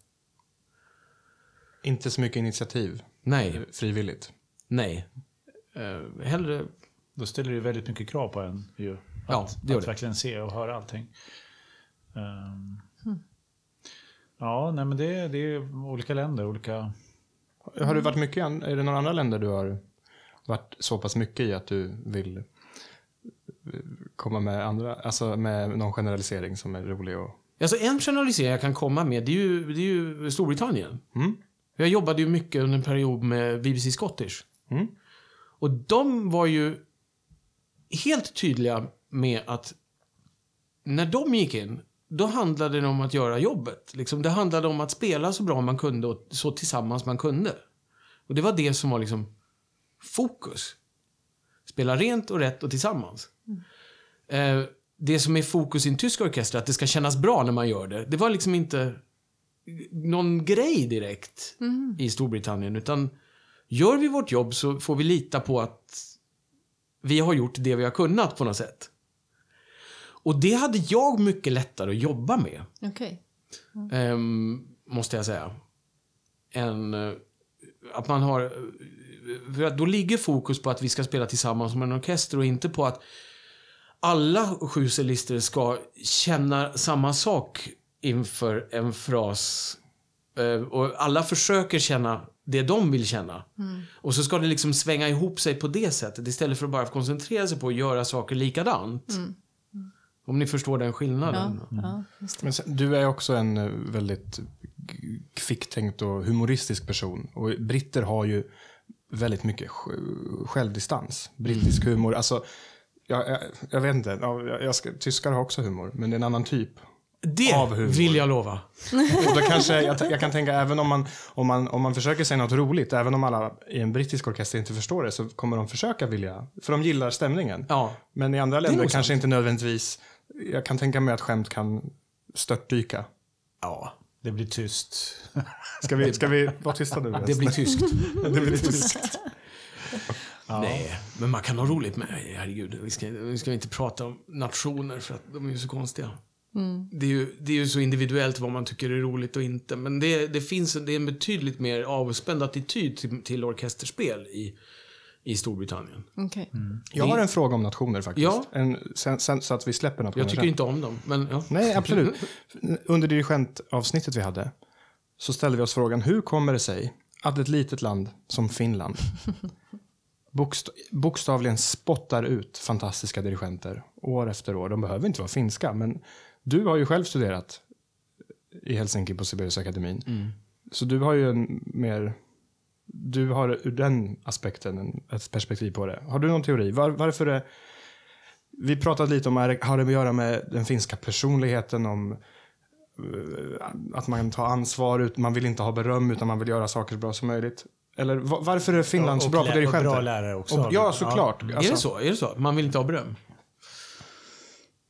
Inte så mycket initiativ. Nej, Frivilligt. nej. Uh, hellre Då ställer det väldigt mycket krav på en ju. Att, Ja, det gör att det. verkligen se och höra allting. Ehm, Ja, nej men det, det är olika länder, olika... Har du varit mycket Är det några andra länder du har varit så pass mycket i att du vill eh, komma med andra, alltså med någon generalisering som är rolig och... Alltså en generalisering jag kan komma med, det är ju, det är ju Storbritannien. Mm. Jag jobbade ju mycket under en period med BBC Scottish. Mm. Och de var ju helt tydliga med att när de gick in, då handlade det om att göra jobbet. Liksom, det handlade om att spela så bra man kunde och så tillsammans man kunde. Och det var det som var liksom fokus. Spela rent och rätt och tillsammans. Eh, det som är fokus i en tysk orkester, att det ska kännas bra när man gör det, det var liksom inte någon grej direkt i Storbritannien. Utan gör vi vårt jobb så får vi lita på att vi har gjort det vi har kunnat på något sätt. Och det hade jag mycket lättare att jobba med, Okej. ehm, måste jag säga. Än eh, att man har... eh, För att då ligger fokus på att vi ska spela tillsammans som en orkester och inte på att alla sju cellister ska känna samma sak inför en fras. Eh, Och alla försöker känna det de vill känna. Och så ska det liksom svänga ihop sig på det sättet istället för att bara koncentrera sig på att göra saker likadant. Om ni förstår den Ja, skillnaden. ja, det. Men sen, du är också en eh, väldigt kvicktänkt och humoristisk person. Och britter har ju väldigt mycket sj- självdistans. Brittisk humor. Alltså, jag, jag, jag vet inte. Ja, jag, jag ska, tyskar har också humor, men det är en annan typ. Det Av humor. vill jag lova. Och då kanske, jag, jag kan tänka, även om man, om, man, om man försöker säga något roligt, även om alla i en brittisk orkester inte förstår det, så kommer de försöka vilja, för de gillar stämningen. Ja. Men i andra länder kanske sant. inte nödvändigtvis, jag kan tänka mig att skämt kan störtdyka. Ja. Det blir tyst. Ska vi, ska vi vara tysta nu? <laughs> <laughs> Det blir tyskt. det blir tyskt. Nej, men man kan ha roligt med Herregud, vi ska, vi ska inte prata om nationer för att de är ju så konstiga. Det, är ju, det är ju så individuellt vad man tycker är roligt och inte. Men det, det finns en- det är en betydligt mer avspänd attityd till, till orkesterspel i, i Storbritannien. Okej. Jag har en fråga om nationer faktiskt. Ja. En, sen, sen, så att vi släpper nationer Jag tycker sen. inte om dem, men ja. Nej, <laughs> absolut. Under dirigentavsnittet vi hade så ställde vi oss frågan hur kommer det sig att ett litet land som Finland <laughs> bokst bokstavligen spottar ut fantastiska dirigenter år efter år. De behöver inte vara finska, men du har ju själv studerat i Helsinki på Sibeliusakademin. Så du har ju en mer... Du har ur den aspekten en, ett perspektiv på det. Har du någon teori? Var, varför är... Vi pratade lite om, är det- har det att göra med den finska personligheten, om eh, att man tar ansvar, ut- man vill inte ha beröm utan man vill göra saker så bra som möjligt. Eller va- varför är Finland så bra på lä- och dirigenter? bra lärare också. Och, ja, såklart. Är Alltså, det så? Är det så? Man vill inte ha beröm?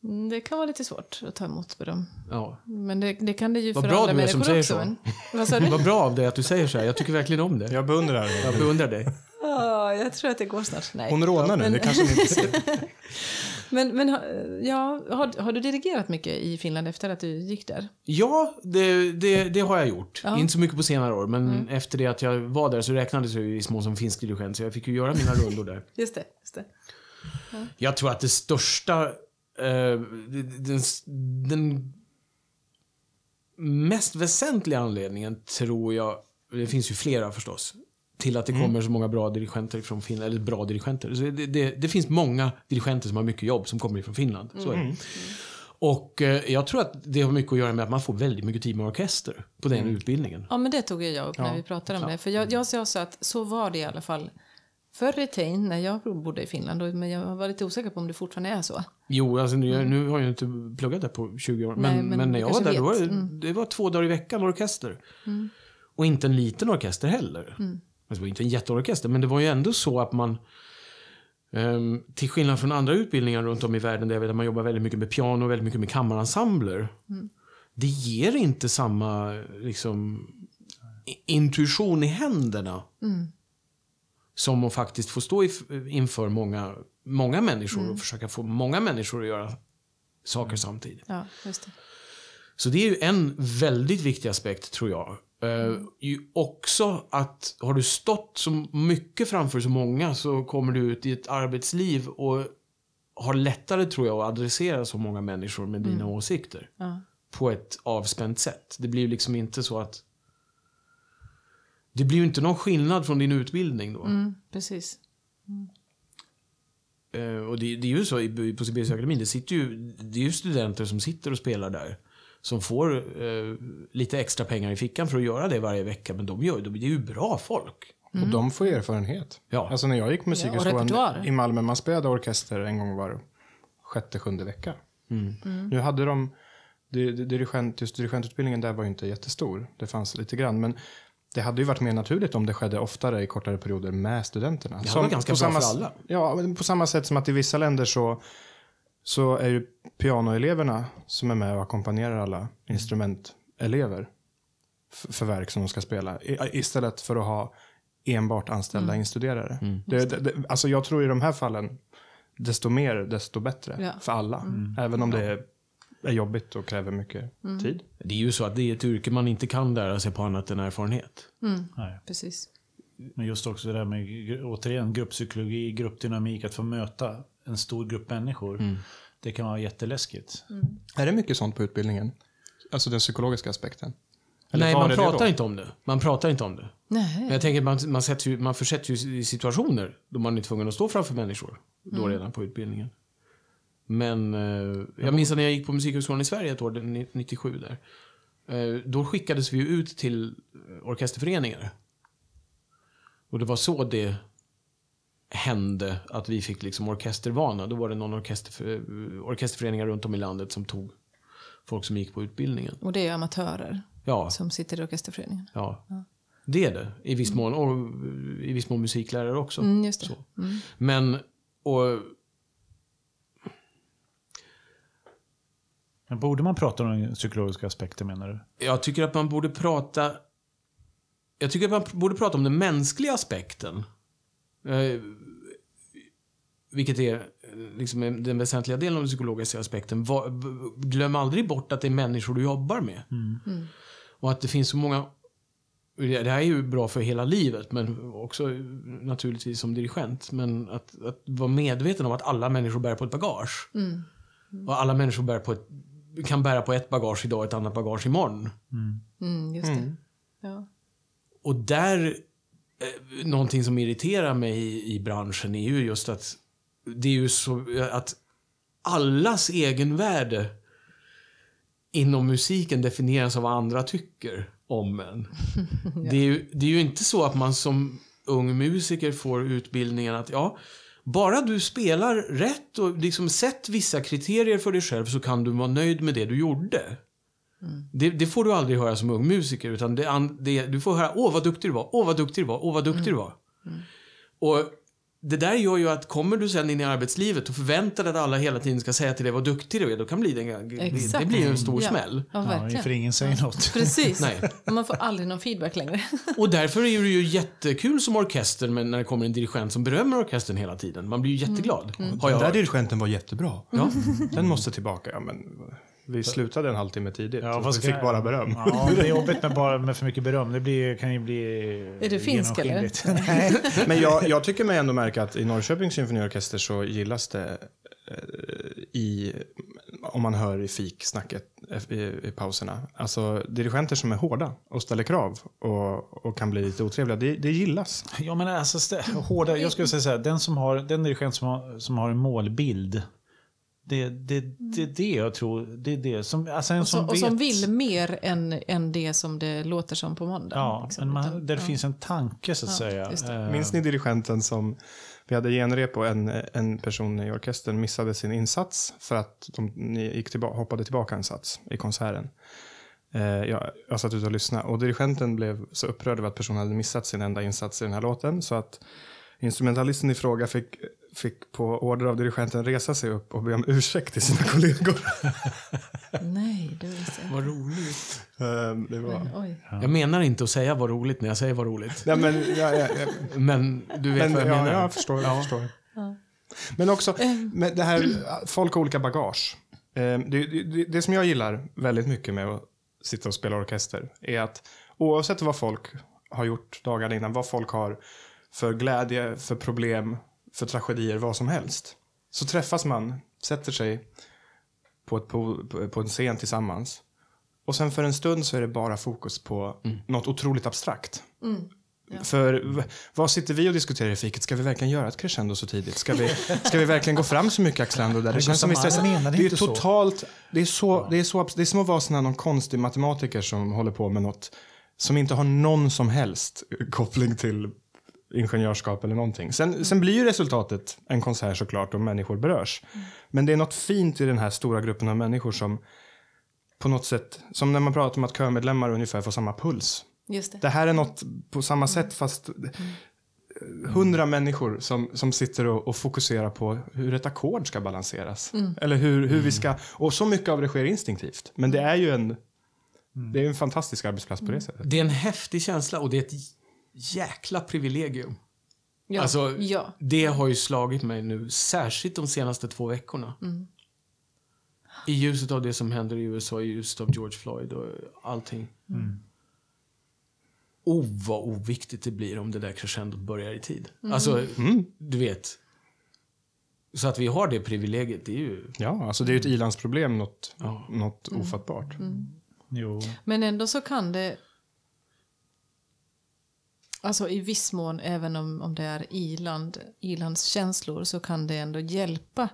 Mm, Det kan vara lite svårt att ta emot beröm. Ja. Men det, det kan det ju Vad för bra andra du är som säger också. så. Men, <laughs> vad sa du? Vad bra av dig att du säger så här. Jag tycker verkligen om det. Jag beundrar Jag beundrar dig. Ja, jag tror att det går snart. Nej. Hon rådnar nu, Men- det kanske ni inte ser. <laughs> Men, men ja, har, har du dirigerat mycket i Finland efter att du gick där? Ja, det, det, det har jag gjort. Ja. Inte så mycket på senare år, men efter det att jag var där så räknades jag ju i små som finsk dirigent, så jag fick ju göra mina rundor där. <laughs> Just det. Just det. Jag tror att det största... Eh, den, den mest väsentliga anledningen tror jag... Det finns ju flera förstås. Till att det kommer så många bra dirigenter från Finland. Eller bra dirigenter. Så det, det, det finns många dirigenter som har mycket jobb som kommer ifrån Finland. Så är det. Och eh, jag tror att det har mycket att göra med att man får väldigt mycket tid med orkester på den utbildningen. Ja, men det tog jag upp när vi pratade om det. För jag, jag sa så att så var det i alla fall förr i tiden när jag bodde i Finland. Men jag var lite osäker på om det fortfarande är så. Jo, alltså nu, nu har jag inte pluggat där på 20 år. Men, Nej, men, men när jag var där, då var det, Mm. det var två dagar i veckan orkester. Och inte en liten orkester heller. Mm. Alltså, det var inte en jätteorkester, men det var ju ändå så att man ehm, till skillnad från andra utbildningar runt om i världen där jag vet att man jobbar väldigt mycket med piano och väldigt mycket med kammarensembler. Mm. Det ger inte samma liksom, intuition i händerna. Mm. Som att faktiskt få stå inför många, många människor Mm. och försöka få många människor att göra saker samtidigt. Ja, just det. Så det är ju en väldigt viktig aspekt, tror jag. Ju också att har du stått så mycket framför så många så kommer du ut i ett arbetsliv och har lättare, tror jag, att adressera så många människor med dina åsikter. Ja. På ett avspänt sätt. Det blir ju liksom inte så att... Det blir ju inte någon skillnad från din utbildning då. Mm, precis. Eh, och det, det är ju så i- på Sibeliusakademin, det, sitter ju, det är ju studenter som sitter och spelar där. Som får eh, lite extra pengar i fickan för att göra det varje vecka. Men de gör de, det är ju bra folk. Och de får erfarenhet. Ja. Alltså när jag gick Ja, musikhögskolan repertoar. i Malmö, man spelade orkester en gång var sjätte, sjunde vecka. Mm. Nu hade de, di- di- dirigent, just dirigentutbildningen där var ju inte jättestor. Det fanns lite grann, men det hade ju varit mer naturligt om det skedde oftare i kortare perioder med studenterna. Det hade varit ganska på bra samma, för alla. Ja, på samma sätt som att i vissa länder så, så är ju pianoeleverna som är med och ackompanjerar alla instrumentelever för verk som de ska spela. I, istället för att ha enbart anställda instuderare. Det, det, det, alltså jag tror i de här fallen, desto mer, desto bättre Ja. för alla. Även om det är, är jobbigt och kräver mycket tid. Det är ju så att det är ett yrke man inte kan lära sig på annat än erfarenhet. Nej. Precis. Men just också det där med, återigen, grupppsykologi, gruppdynamik, att få möta en stor grupp människor. Det kan vara jätteläskigt. Är det mycket sånt på utbildningen? Alltså den psykologiska aspekten? Eller Nej, man pratar inte om det. Man pratar inte om det. Men Nej. jag tänker, man, man, ju, man försätts ju i situationer då man är tvungen att stå framför människor. Då redan på utbildningen. Men eh, jag minns när jag gick på Musikhögskolan i Sverige ett år, den 97 där. Eh, då skickades vi ut till orkesterföreningar. Och det var så det hände att vi fick liksom orkestervana. Då var det någon orkester, eh, orkesterföreningar runt om i landet som tog folk som gick på utbildningen. Och det är amatörer Ja, som sitter i orkesterföreningen. ja. Det är det i viss mån. Och eh, i viss mån musiklärare också. Mm, just det. Så. Men, och Men borde man prata om den psykologiska aspekten menar du? jag tycker att man borde prata... Jag tycker att man borde prata om den mänskliga aspekten. Eh, vilket är eh, liksom den väsentliga delen av den psykologiska aspekten. Va, glöm aldrig bort att det är människor du jobbar med. Och att det finns så många... Det här är ju bra för hela livet, men också naturligtvis som dirigent. Men att, att vara medveten om att alla människor bär på ett bagage. Och alla människor bär på ett, kan bära på ett bagage idag och ett annat bagage imorgon. Mm, just det. Ja. Och där, eh, någonting som irriterar mig i, i branschen är ju just att det är ju så att allas egenvärde inom musiken definieras av vad andra tycker om en. <laughs> det, är ju, det är ju inte så att man som ung musiker får utbildningen att ja, bara du spelar rätt och liksom sett vissa kriterier för dig själv så kan du vara nöjd med det du gjorde. Det, det får du aldrig höra som ung musiker. Utan det, det, du får höra åh vad duktig du var, åh vad duktig du var, åh vad duktig du var. Och det där gör ju att kommer du sen in i arbetslivet och förväntar dig att alla hela tiden ska säga till dig vad duktig du är, då kan bli det, det, blir en stor Ja. smäll. Ja, Ja, verkligen. för ingen säger något. Precis. Nej. Man får aldrig någon feedback längre. Och därför är det ju jättekul som orkester men när det kommer en dirigent som berömmer orkestern hela tiden. Man blir ju jätteglad. Har Den jag där hört. dirigenten var jättebra. Ja. Den måste tillbaka. Ja, men vi slutade en halvtimme tidigt. Ja, och vi fick kan- bara beröm. Ja, det är jobbigt med, bara, med för mycket beröm. Det blir, kan ju bli Är du finsk, eller? <laughs> Nej. Men jag, jag tycker mig ändå märka att i Norrköpings symfoniorkester så gillas det eh, i, om man hör i fiksnacket i, i pauserna. Alltså dirigenter som är hårda och ställer krav och, och kan bli lite otrevliga, det, det gillas. Ja, men alltså, hårda, jag skulle säga så här, den, som har, den dirigent som har, som har en målbild, det är det, det, det jag tror, det är det som, alltså en Och, så, som och som vill mer än, än det som det låter som på måndag. Ja, liksom. man, Utan- där det ja. finns en tanke så att Ja, säga. Eh, Minns ni dirigenten som, vi hade genrep och en, en person i orkestern missade sin insats för att de gick tillbaka, hoppade tillbaka en sats i konserten. Eh, jag, jag satt ute och lyssnade och dirigenten blev så upprörd över att personen hade missat sin enda insats i den här låten så att instrumentalisten i fråga fick, fick på order av dirigenten resa sig upp och be om ursäkt till sina kollegor. <laughs> Nej, det visste jag. Vad roligt. Eh, det var... Men, oj. Jag menar inte att säga vad roligt när jag säger vad roligt. Ja, men, ja, ja, ja. Men du vet Men, vad jag ja, menar. jag förstår. Jag förstår. Ja. Men också, Ehm. med det här, folk har olika bagage. Eh, Det, det, det som jag gillar väldigt mycket med att sitta och spela orkester är att oavsett vad folk har gjort dagarna innan, vad folk har för glädje, för problem, för tragedier, vad som helst. Så träffas man, sätter sig på, ett, på, på en scen tillsammans. Och sen för en stund så är det bara fokus på något otroligt abstrakt. För v- vad sitter vi och diskuterar i fiket? Ska vi verkligen göra ett crescendo så tidigt? Ska vi, ska vi verkligen gå fram så mycket axlando där? Det känns som vi stressar. Menade Det är totalt, det är så, det är så, det är som att vara sån här någon konstig matematiker som håller på med något som inte har någon som helst koppling till ingenjörskap eller någonting. Sen, sen blir ju resultatet en konsert såklart och människor berörs. Men det är något fint i den här stora gruppen av människor som på något sätt, som när man pratar om att körmedlemmar ungefär får samma puls. Just det. Det här är något på samma sätt fast hundra människor som, som sitter och, och fokuserar på hur ett ackord ska balanseras. Eller hur, hur vi ska, och så mycket av det sker instinktivt. Men det är ju en, det är en fantastisk arbetsplats på det sättet. Det är en häftig känsla och det är ett jäkla privilegium. Ja. Alltså, ja. Det har ju slagit mig nu, särskilt de senaste två veckorna. I ljuset av det som händer i USA, i ljuset av George Floyd och allting. Oh, vad oviktigt det blir om det där crescendot börjar i tid. Alltså, du vet. Så att vi har det privilegiet, det är ju... Ja, alltså det är ju ett ilandsproblem, något, Ja. något ofattbart. Jo. Men ändå så kan det... Alltså i viss mån, även om, om det är iland, ilandskänslor, så kan det ändå hjälpa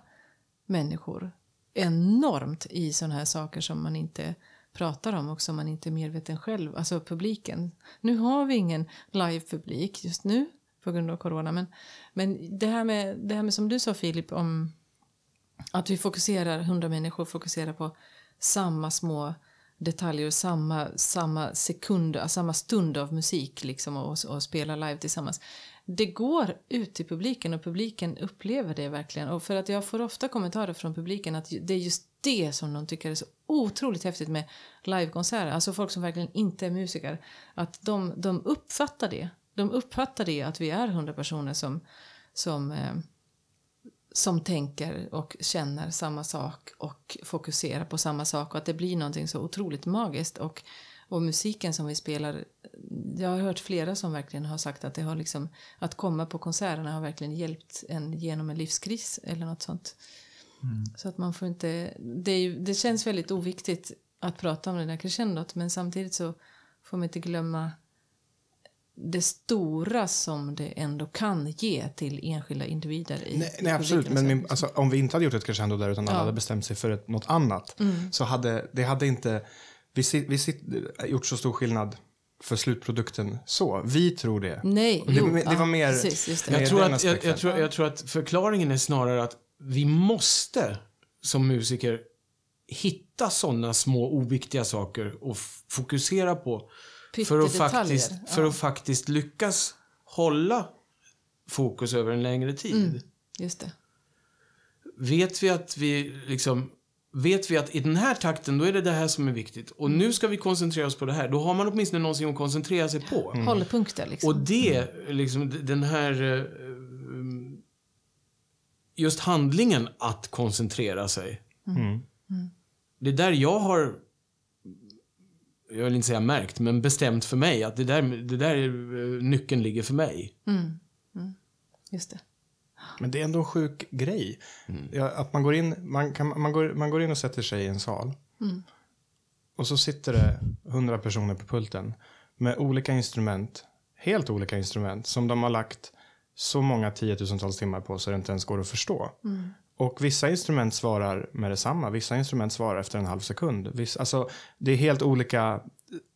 människor enormt i sådana här saker som man inte pratar om och som man inte är medveten själv, alltså publiken. Nu har vi ingen live-publik just nu på grund av corona, men, men det, här med, det här med som du sa Filip om att vi fokuserar, hundra människor fokuserar på samma små detaljer, samma, samma sekund, samma stund av musik liksom och, och spela live tillsammans. Det går ut till publiken och publiken upplever det verkligen. Och för att jag får ofta kommentarer från publiken att det är just det som de tycker är så otroligt häftigt med livekonserter. Alltså folk som verkligen inte är musiker. Att de, de uppfattar det. De uppfattar det att vi är hundra personer som, som eh, som tänker och känner samma sak och fokuserar på samma sak och att det blir någonting så otroligt magiskt och, och musiken som vi spelar jag har hört flera som verkligen har sagt att det har liksom att komma på konserterna har verkligen hjälpt en genom en livskris eller något sånt. Så att man får inte det, är det känns väldigt oviktigt att prata om det där crescendot men samtidigt så får man inte glömma det stora som det ändå kan ge till enskilda individer. I, Nej, nej absolut. Men min, alltså, om vi inte hade gjort ett crescendo där utan alla Ja. hade bestämt sig för ett, något annat så hade det hade inte vi, vi sit, gjort så stor skillnad för slutprodukten så. Vi tror det. Nej, det, jo, det var ja, mer... Precis, just det. mer Jag tror, den att, jag, jag, tror, jag tror att förklaringen är snarare att vi måste som musiker hitta sådana små oviktiga saker och fokusera på. För att, faktiskt, för ja. att faktiskt lyckas hålla fokus över en längre tid. Mm. Just det. Vet vi att vi liksom... Vet vi att i den här takten, då är det det här som är viktigt. Och nu ska vi koncentrera oss på det här. Då har man åtminstone någonting att koncentrera sig på. Hållpunkter liksom. Och det, liksom, den här... eh, Just handlingen att koncentrera sig. Mm. Det är där jag har... Jag vill inte säga märkt, men bestämt för mig att det där, det där är, eh, nyckeln ligger för mig. Just det. Men det är ändå en sjuk grej. Ja, att man går, in, man, kan, man, går, man går in och sätter sig i en sal. Och så sitter det hundra personer på pulten med olika instrument, helt olika instrument, som de har lagt så många tiotusentals timmar på så det inte ens går att förstå. Och vissa instrument svarar med detsamma, vissa instrument svarar efter en halv sekund. Vissa, alltså, det är helt olika,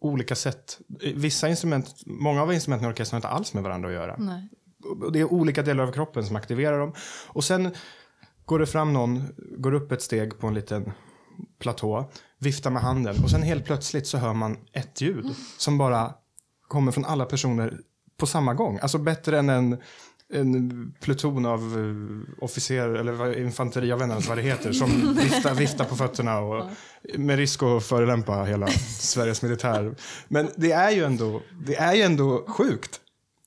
olika sätt. Vissa instrument, många av instrumenten i orkestern har inte alls med varandra att göra. Nej. Det är olika delar av kroppen som aktiverar dem. Och sen går det fram någon, går upp ett steg på en liten platå, viftar med handen och sen helt plötsligt så hör man ett ljud som bara kommer från alla personer på samma gång. Alltså bättre än en, en pluton av uh, officer eller infanteri, jag vet inte ens vad det heter, som viftar, viftar på fötterna och med risk att förolämpa hela Sveriges militär. Men det är ju ändå, det är ju ändå sjukt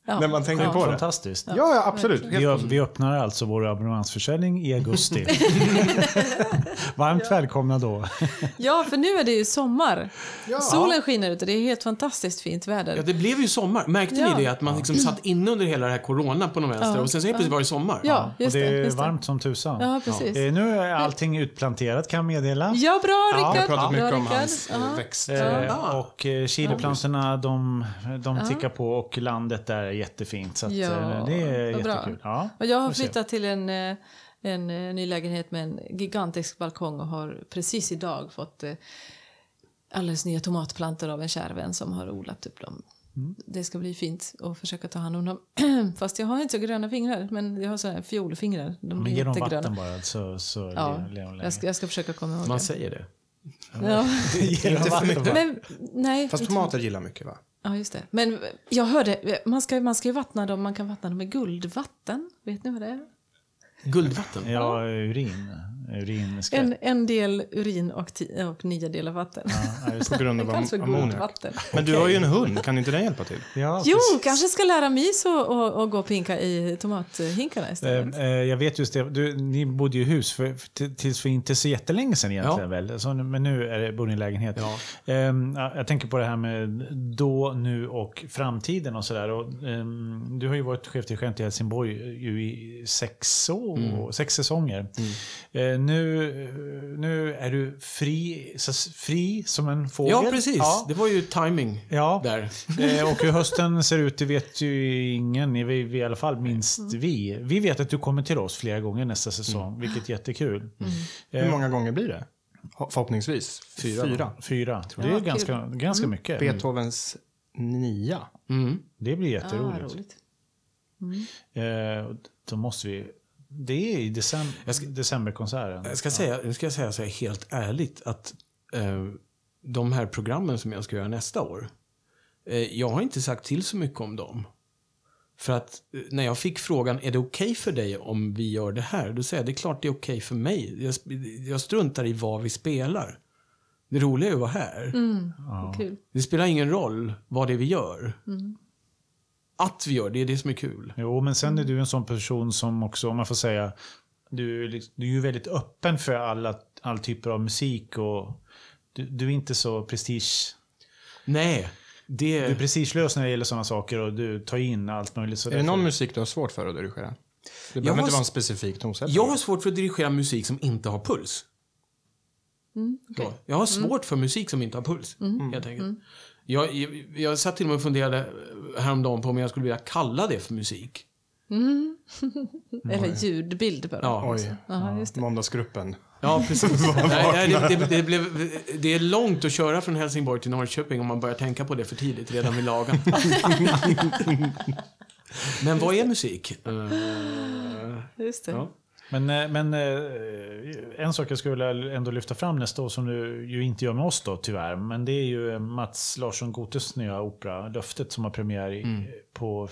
Ja. när man tänker på det. Fantastiskt. Ja, ja absolut. Vi, vi öppnar alltså vår abonnemangsförsäljning i augusti. <laughs> <laughs> Varmt välkomna då. <laughs> Ja, för nu är det ju sommar. Ja. Solen skiner ute. Det är helt fantastiskt fint väder. Ja, det blev ju sommar. Märkte Ja. ni det? Att man liksom satt inne under hela det här corona på något vänster Ja. och sen så helt plötsligt var det sommar. Ja, och just det det. är Just det. varmt som tusan. Ja, precis. Eh, Nu är allting utplanterat kan jag meddela. Ja, bra Ja, Jag har Rickard. pratat Bra, mycket om Rickard. hans eh, Ja. växt. Eh, och eh, chiliplantorna de, de tickar på och landet där är jättefint. Så att, Ja, eh, det är jättekul. Ja, Och jag har flyttat till en, eh, en eh, ny lägenhet med en gigantisk balkong och har precis idag fått alldeles nya tomatplantor av en kär vän som har odlat upp dem. Mm. Det ska bli fint att försöka ta hand om dem. <clears throat> Fast jag har inte så gröna fingrar, men jag har så här fiolfingrar. De Men ge dem vatten bara så, så Ja, lever de jag ska, jag ska försöka komma ihåg Man det. säger det. Ja. <laughs> Inte för mycket. Men, nej, Fast tomater gillar mycket va? Ja, just det. Men jag hörde, man ska, man ska ju vattna dem, man kan vattna dem med guldvatten. Vet ni vad det är? Guldvatten. Ja, urin. Urin ska... En, en del urin och, ti- och nio delar vatten. Ja, just På grund av <laughs> am- ammoniak. Men du har ju en hund, kan inte den hjälpa till? Ja, Jo, precis. kanske ska lära Mys att och, och gå och pinka i tomathinkarna Eh, istället. eh, jag vet just det, du, ni bodde ju i hus för, för, till- tills för inte så jättelänge sedan egentligen Ja. väl? Så, men nu är det, bor ni i lägenhet. Ja. Ja, jag tänker på det här med då, nu och framtiden och sådär. Och, ehm, du har ju varit chefdirigent i Helsingborg ju i sex, år, Mm. sex säsonger. Eh, nu, nu är du fri, så, fri som en fågel. Ja, precis. Ja. Det var ju timing Ja. där. <laughs> Eh, och hur hösten ser ut, det vet ju ingen. Vi, I alla fall minst Mm. vi. Vi vet att du kommer till oss flera gånger nästa säsong, vilket är jättekul. Hur många gånger blir det? Ho- Förhoppningsvis fyra. Fyra. Fyra. Det är Ja, ganska, ganska mycket. Beethovens nia. Mm. Det blir jätteroligt. roligt. eh, och då måste vi... Det är i december, Jag ska- decemberkonserten. Jag ska, säga, nu ska jag säga så här helt ärligt att eh, de här programmen som jag ska göra nästa år, eh, jag har inte sagt till så mycket om dem. För att eh, när jag fick frågan, är det okej för dig om vi gör det här? Då säger jag, det är klart det är okej för mig. Jag, jag struntar i vad vi spelar. Det roliga är att vara här. Vad Kul. Det spelar ingen roll vad det är vi gör. Att vi gör det, är det som är kul. Jo, men sen är du en sån person som också, om man får säga, du, är liksom- du är ju väldigt öppen för alla, all typer av musik och du, du är inte så prestige... Nej, det... Du är prestigelös när det gäller sådana saker och du tar in allt möjligt. Så Är det någon musik du har svårt för att dirigera? Det behöver har inte vara en specifik tonsättning. Jag har svårt för att dirigera musik som inte har puls. Så. Jag har svårt för musik som inte har puls, helt enkelt. Jag, jag, jag satt till och med och funderade häromdagen på om jag skulle vilja kalla det för musik. <laughs> Eller ljudbild bara. Ja. Oj, Ja, just det. måndagsgruppen. Ja, precis. <laughs> nej, nej, det, det, det, blev, det är långt att köra från Helsingborg till Norrköping om man börjar tänka på det för tidigt, redan vid lagan. <laughs> Men vad är musik? Eh, Just det. ja. Men, eh, men eh, en sak jag skulle vilja ändå lyfta fram nästa år som du ju inte gör med oss då tyvärr. Men det är ju Mats Larsson Gotes nya opera Löftet som har premiär i, Mm. på,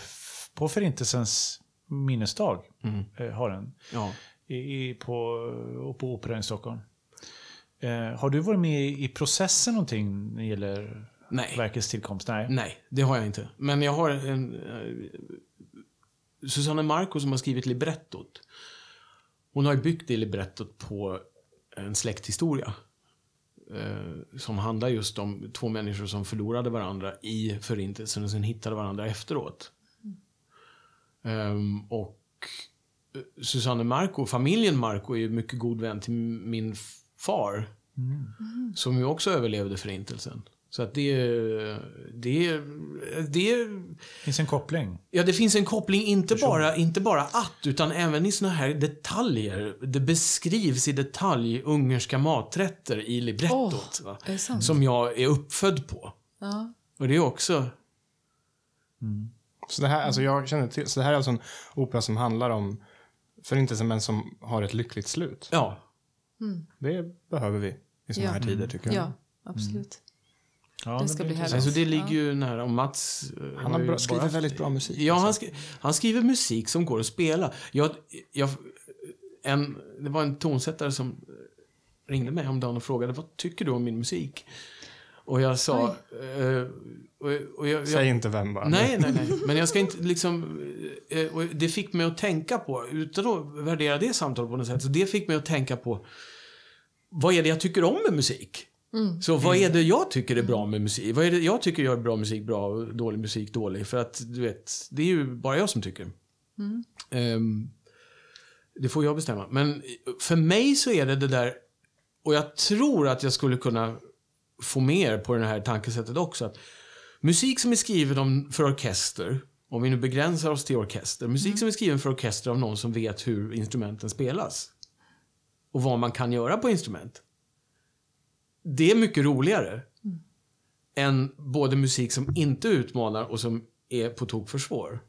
på Förintelsens minnesdag. Mm. Eh, har den. Ja. I, i, på, på Operan i Stockholm. Eh, har du varit med i, i processen någonting när det gäller Nej. verkets tillkomst? Nej. Nej, det har jag inte. Men jag har en... Eh, Susanne Marco som har skrivit librettot. Hon har byggt det librettot på en släkthistoria. Eh, som handlar just om två människor som förlorade varandra i förintelsen och sen hittade varandra efteråt. Och eh, Susanne Marco, familjen Marco är ju mycket god vän till min far. Som ju också överlevde förintelsen. Så att det, det, det, finns en koppling. ja, det finns en koppling, inte bara, inte bara att, utan även i såna här detaljer. Det beskrivs i detalj ungerska maträtter i librettot. sant? Som jag är uppfödd på. Ja. Och det är också... Så det här, alltså jag känner till, så det här är alltså en opera som handlar om förintelsen men som har ett lyckligt slut. Ja. Det behöver vi i såna Ja. här tider tycker jag. ja, absolut. Ja, Det ska bli härligt. Alltså det ligger ju nära. Och Mats... eh, Han har bra, bara skriver haft- väldigt bra musik. Ja, han, alltså. skri han skriver musik som går att spela. Jag, jag, en, det var en tonsättare som ringde mig om dagen och frågade vad tycker du om min musik? Och jag sa... eh, och, och jag, Säg jag, inte vem bara. nej, nej, nej. Men jag ska inte liksom... eh, och det fick mig att tänka på, utan att värdera det samtalet på något sätt, så det fick mig att tänka på vad är det jag tycker om med musik? Så vad är det jag tycker är bra med musik? Vad är det jag tycker gör bra musik bra och dålig musik dålig? För att du vet, det är ju bara jag som tycker. Ehm, det får jag bestämma. Men för mig så är det det där, och jag tror att jag skulle kunna få mer på det här tankesättet också. Att musik som är skriven om, för orkester, om vi nu begränsar oss till orkester. Musik som är skriven för orkester av någon som vet hur instrumenten spelas. Och vad man kan göra på instrument. Det är mycket roligare. Än både musik som inte utmanar och som är på tok för svår.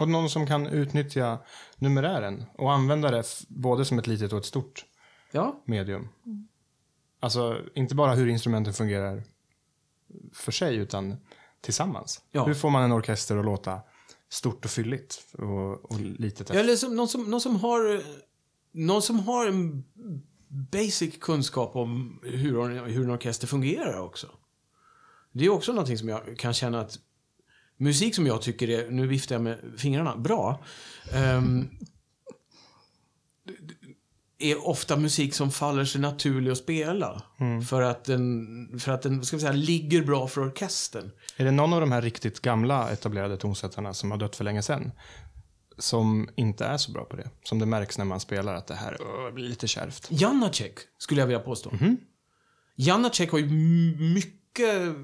Och någon som kan utnyttja numerären och använda det både som ett litet och ett stort Ja, medium. Alltså inte bara hur instrumenten fungerar för sig utan tillsammans. Ja. Hur får man en orkester att låta stort och fylligt och, och litet? efter? Eller som, någon, som, någon som har någon som har en basic kunskap om hur, hur en orkester fungerar också. Det är också någonting som jag kan känna att musik som jag tycker är, nu viftar jag med fingrarna, bra. ehm, är ofta musik som faller sig naturlig att spela. För att den, för att den ska vi säga, ligger bra för orkestern. Är det någon av de här riktigt gamla etablerade tonsättarna som har dött för länge sedan som inte är så bra på det? Som det märks när man spelar att det här öh, blir lite kärvt. Janacek, skulle jag vilja påstå. Janacek har ju mycket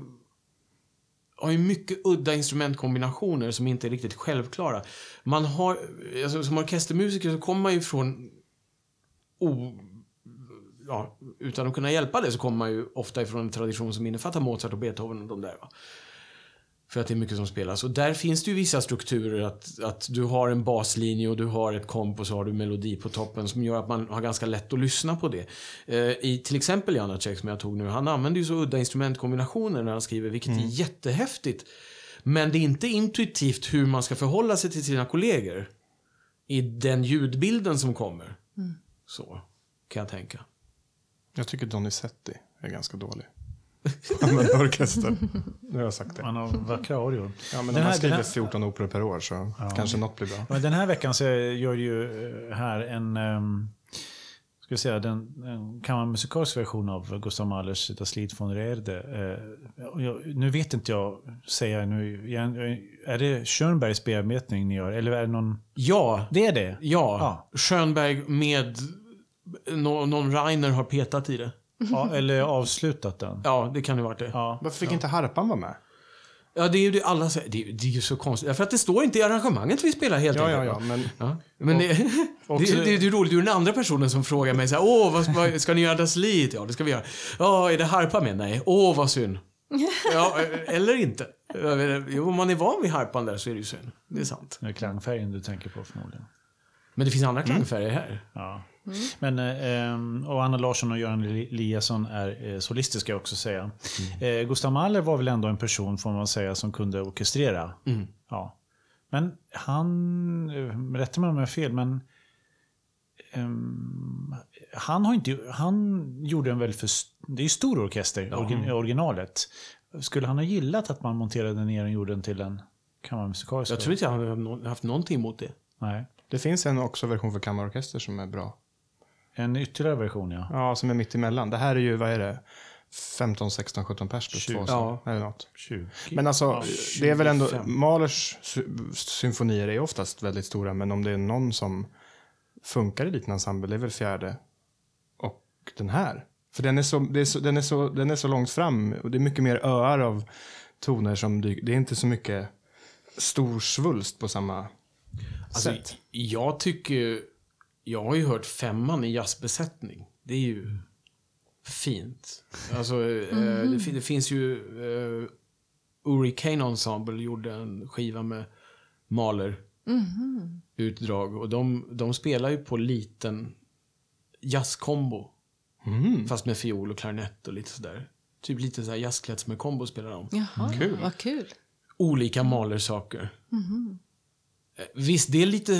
har ju mycket udda instrumentkombinationer som inte är riktigt självklara. Man har, alltså, som orkestermusiker så kommer man ju från o, ja, utan att kunna hjälpa det så kommer man ju ofta ifrån en tradition som innefattar Mozart och Beethoven och de där. Va? För att det är mycket som spelas. Och där finns det ju vissa strukturer att, att du har en baslinje och du har ett komp och så har du melodi på toppen som gör att man har ganska lätt att lyssna på det. Eh, I till exempel Janacek som jag tog nu, han använder ju så udda instrumentkombinationer när han skriver, vilket är jättehäftigt. Men det är inte intuitivt hur man ska förhålla sig till sina kollegor i den ljudbilden som kommer. Så, kan jag tänka. Jag tycker Donizetti är ganska dålig. Men orkester. Nu har jag sagt det. Man har vackra arior. Ja, men Den här- skriver här- 14 operor per år så kanske något blir bra. Men den här veckan så gör ju eh, här en, um, ska jag säga, den, en kammarmusikalisk version av Gustav Mahlers Das Lied von Reerde. Eh, och jag, nu vet inte jag, säger jag nu, igen, är det Schönbergs bearbetning ni gör? Eller är det någon... Ja, Det är det? ja. Schönberg med nå- någon Reiner har petat i det. Ja, eller avslutat den? Ja, det kan ju varit det. Ja, Ja. Varför fick inte harpan vara med? det är ju det alla säger. Det, är- det är ju så konstigt. För att det står inte i arrangemanget vi spelar helt Ja, ja, enkelt, ja, va? men Ja, men det, också- det, det, det är roligt, du är den andra personen som frågar mig så här, åh, vad, vad, ska ni göra Das Lied? Ja, det ska vi göra. Ja, är det harpa med? Nej. Åh, vad synd. <laughs> Ja, eller inte. Jo, om man är van vid harpan där så är det ju synd. Det är sant. Det är klangfärgen du tänker på förmodligen. Men det finns andra klangfärger här. Ja. Men, eh, och Anna Larsson och Göran Eliasson är eh, solistiska också säga. Eh, Gustav Mahler var väl ändå en person får man säga som kunde orkestrera. Mm. Ja. Men han, eh, rätta mig om jag har fel, men ehm, han har inte, han gjorde en väldigt för, det är ju stor orkester, orgi- originalet. Skulle han ha gillat att man monterade ner och gjorde den till en kammarmusikalisk? Jag tror inte jag hade nå- haft någonting emot det. Nej. Det finns en också version för kammarorkester som är bra. En ytterligare version ja. Ja, som är mitt emellan. Det här är ju, vad är det? 15, 16, 17 pers plus Tjugo. två. så- Eller något. 20. Men alltså, det är väl ändå, 25. Mahlers sy- symfonier är oftast väldigt stora, men om det är någon som funkar i liten ensemble, det är väl fjärde och den här. För den är så, är så, den är så, den är så långt fram och det är mycket mer öar av toner som dyker. Det är inte så mycket stor svulst på samma Alltså, sätt. jag tycker... Jag har ju hört femman i jazzbesättning. Det är ju fint. Alltså, eh, det, fin- det finns ju... Eh, Uri Kane Ensemble gjorde en skiva med Mahler utdrag. Och de, de spelar ju på liten jazzkombo. Mm. Fast med fiol och klarinett och lite sådär. Typ lite såhär jazzklezmer-kombo spelar de. Jaha, Kul. vad kul. olika Mahler-saker. Eh, Visst, det är lite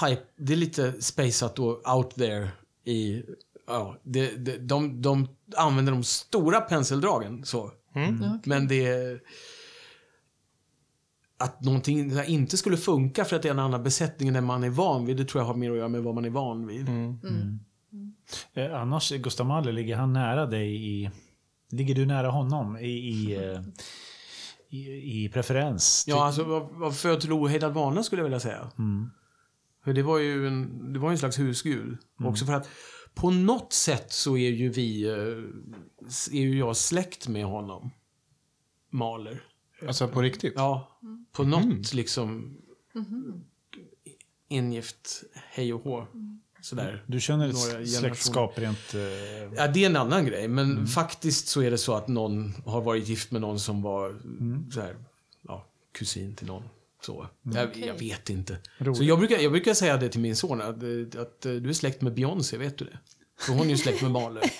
hype, det är lite spaceat och out there i... Ja, det, det, de, de använder de stora penseldragen så. Men det är... Att någonting inte skulle funka för att det är en annan besättning än den man är van vid, det tror jag har mer att göra med vad man är van vid. Eh, annars, Gustav Mahler, ligger han nära dig i... Ligger du nära honom i, i, <laughs> eh, i, i preferens? Ja, alltså vad, vad föd till ohejdad vana skulle jag vilja säga. För det var ju en, det var en slags husgud. Också för att på något sätt så är ju vi, eh, är ju jag släkt med honom. Mahler. Alltså på riktigt? Ja, på något liksom ingift hej och hå. Sådär. Du känner ett släktskap rent... Eh, Ja, det är en annan grej. Men faktiskt så är det så att någon har varit gift med någon som var så här, ja, kusin till någon. Så. Jag, jag vet inte. Så jag brukar, jag brukar säga det till min son, att, att eh, du är släkt med Beyoncé, vet du det? För hon är ju släkt med Mahler. <laughs>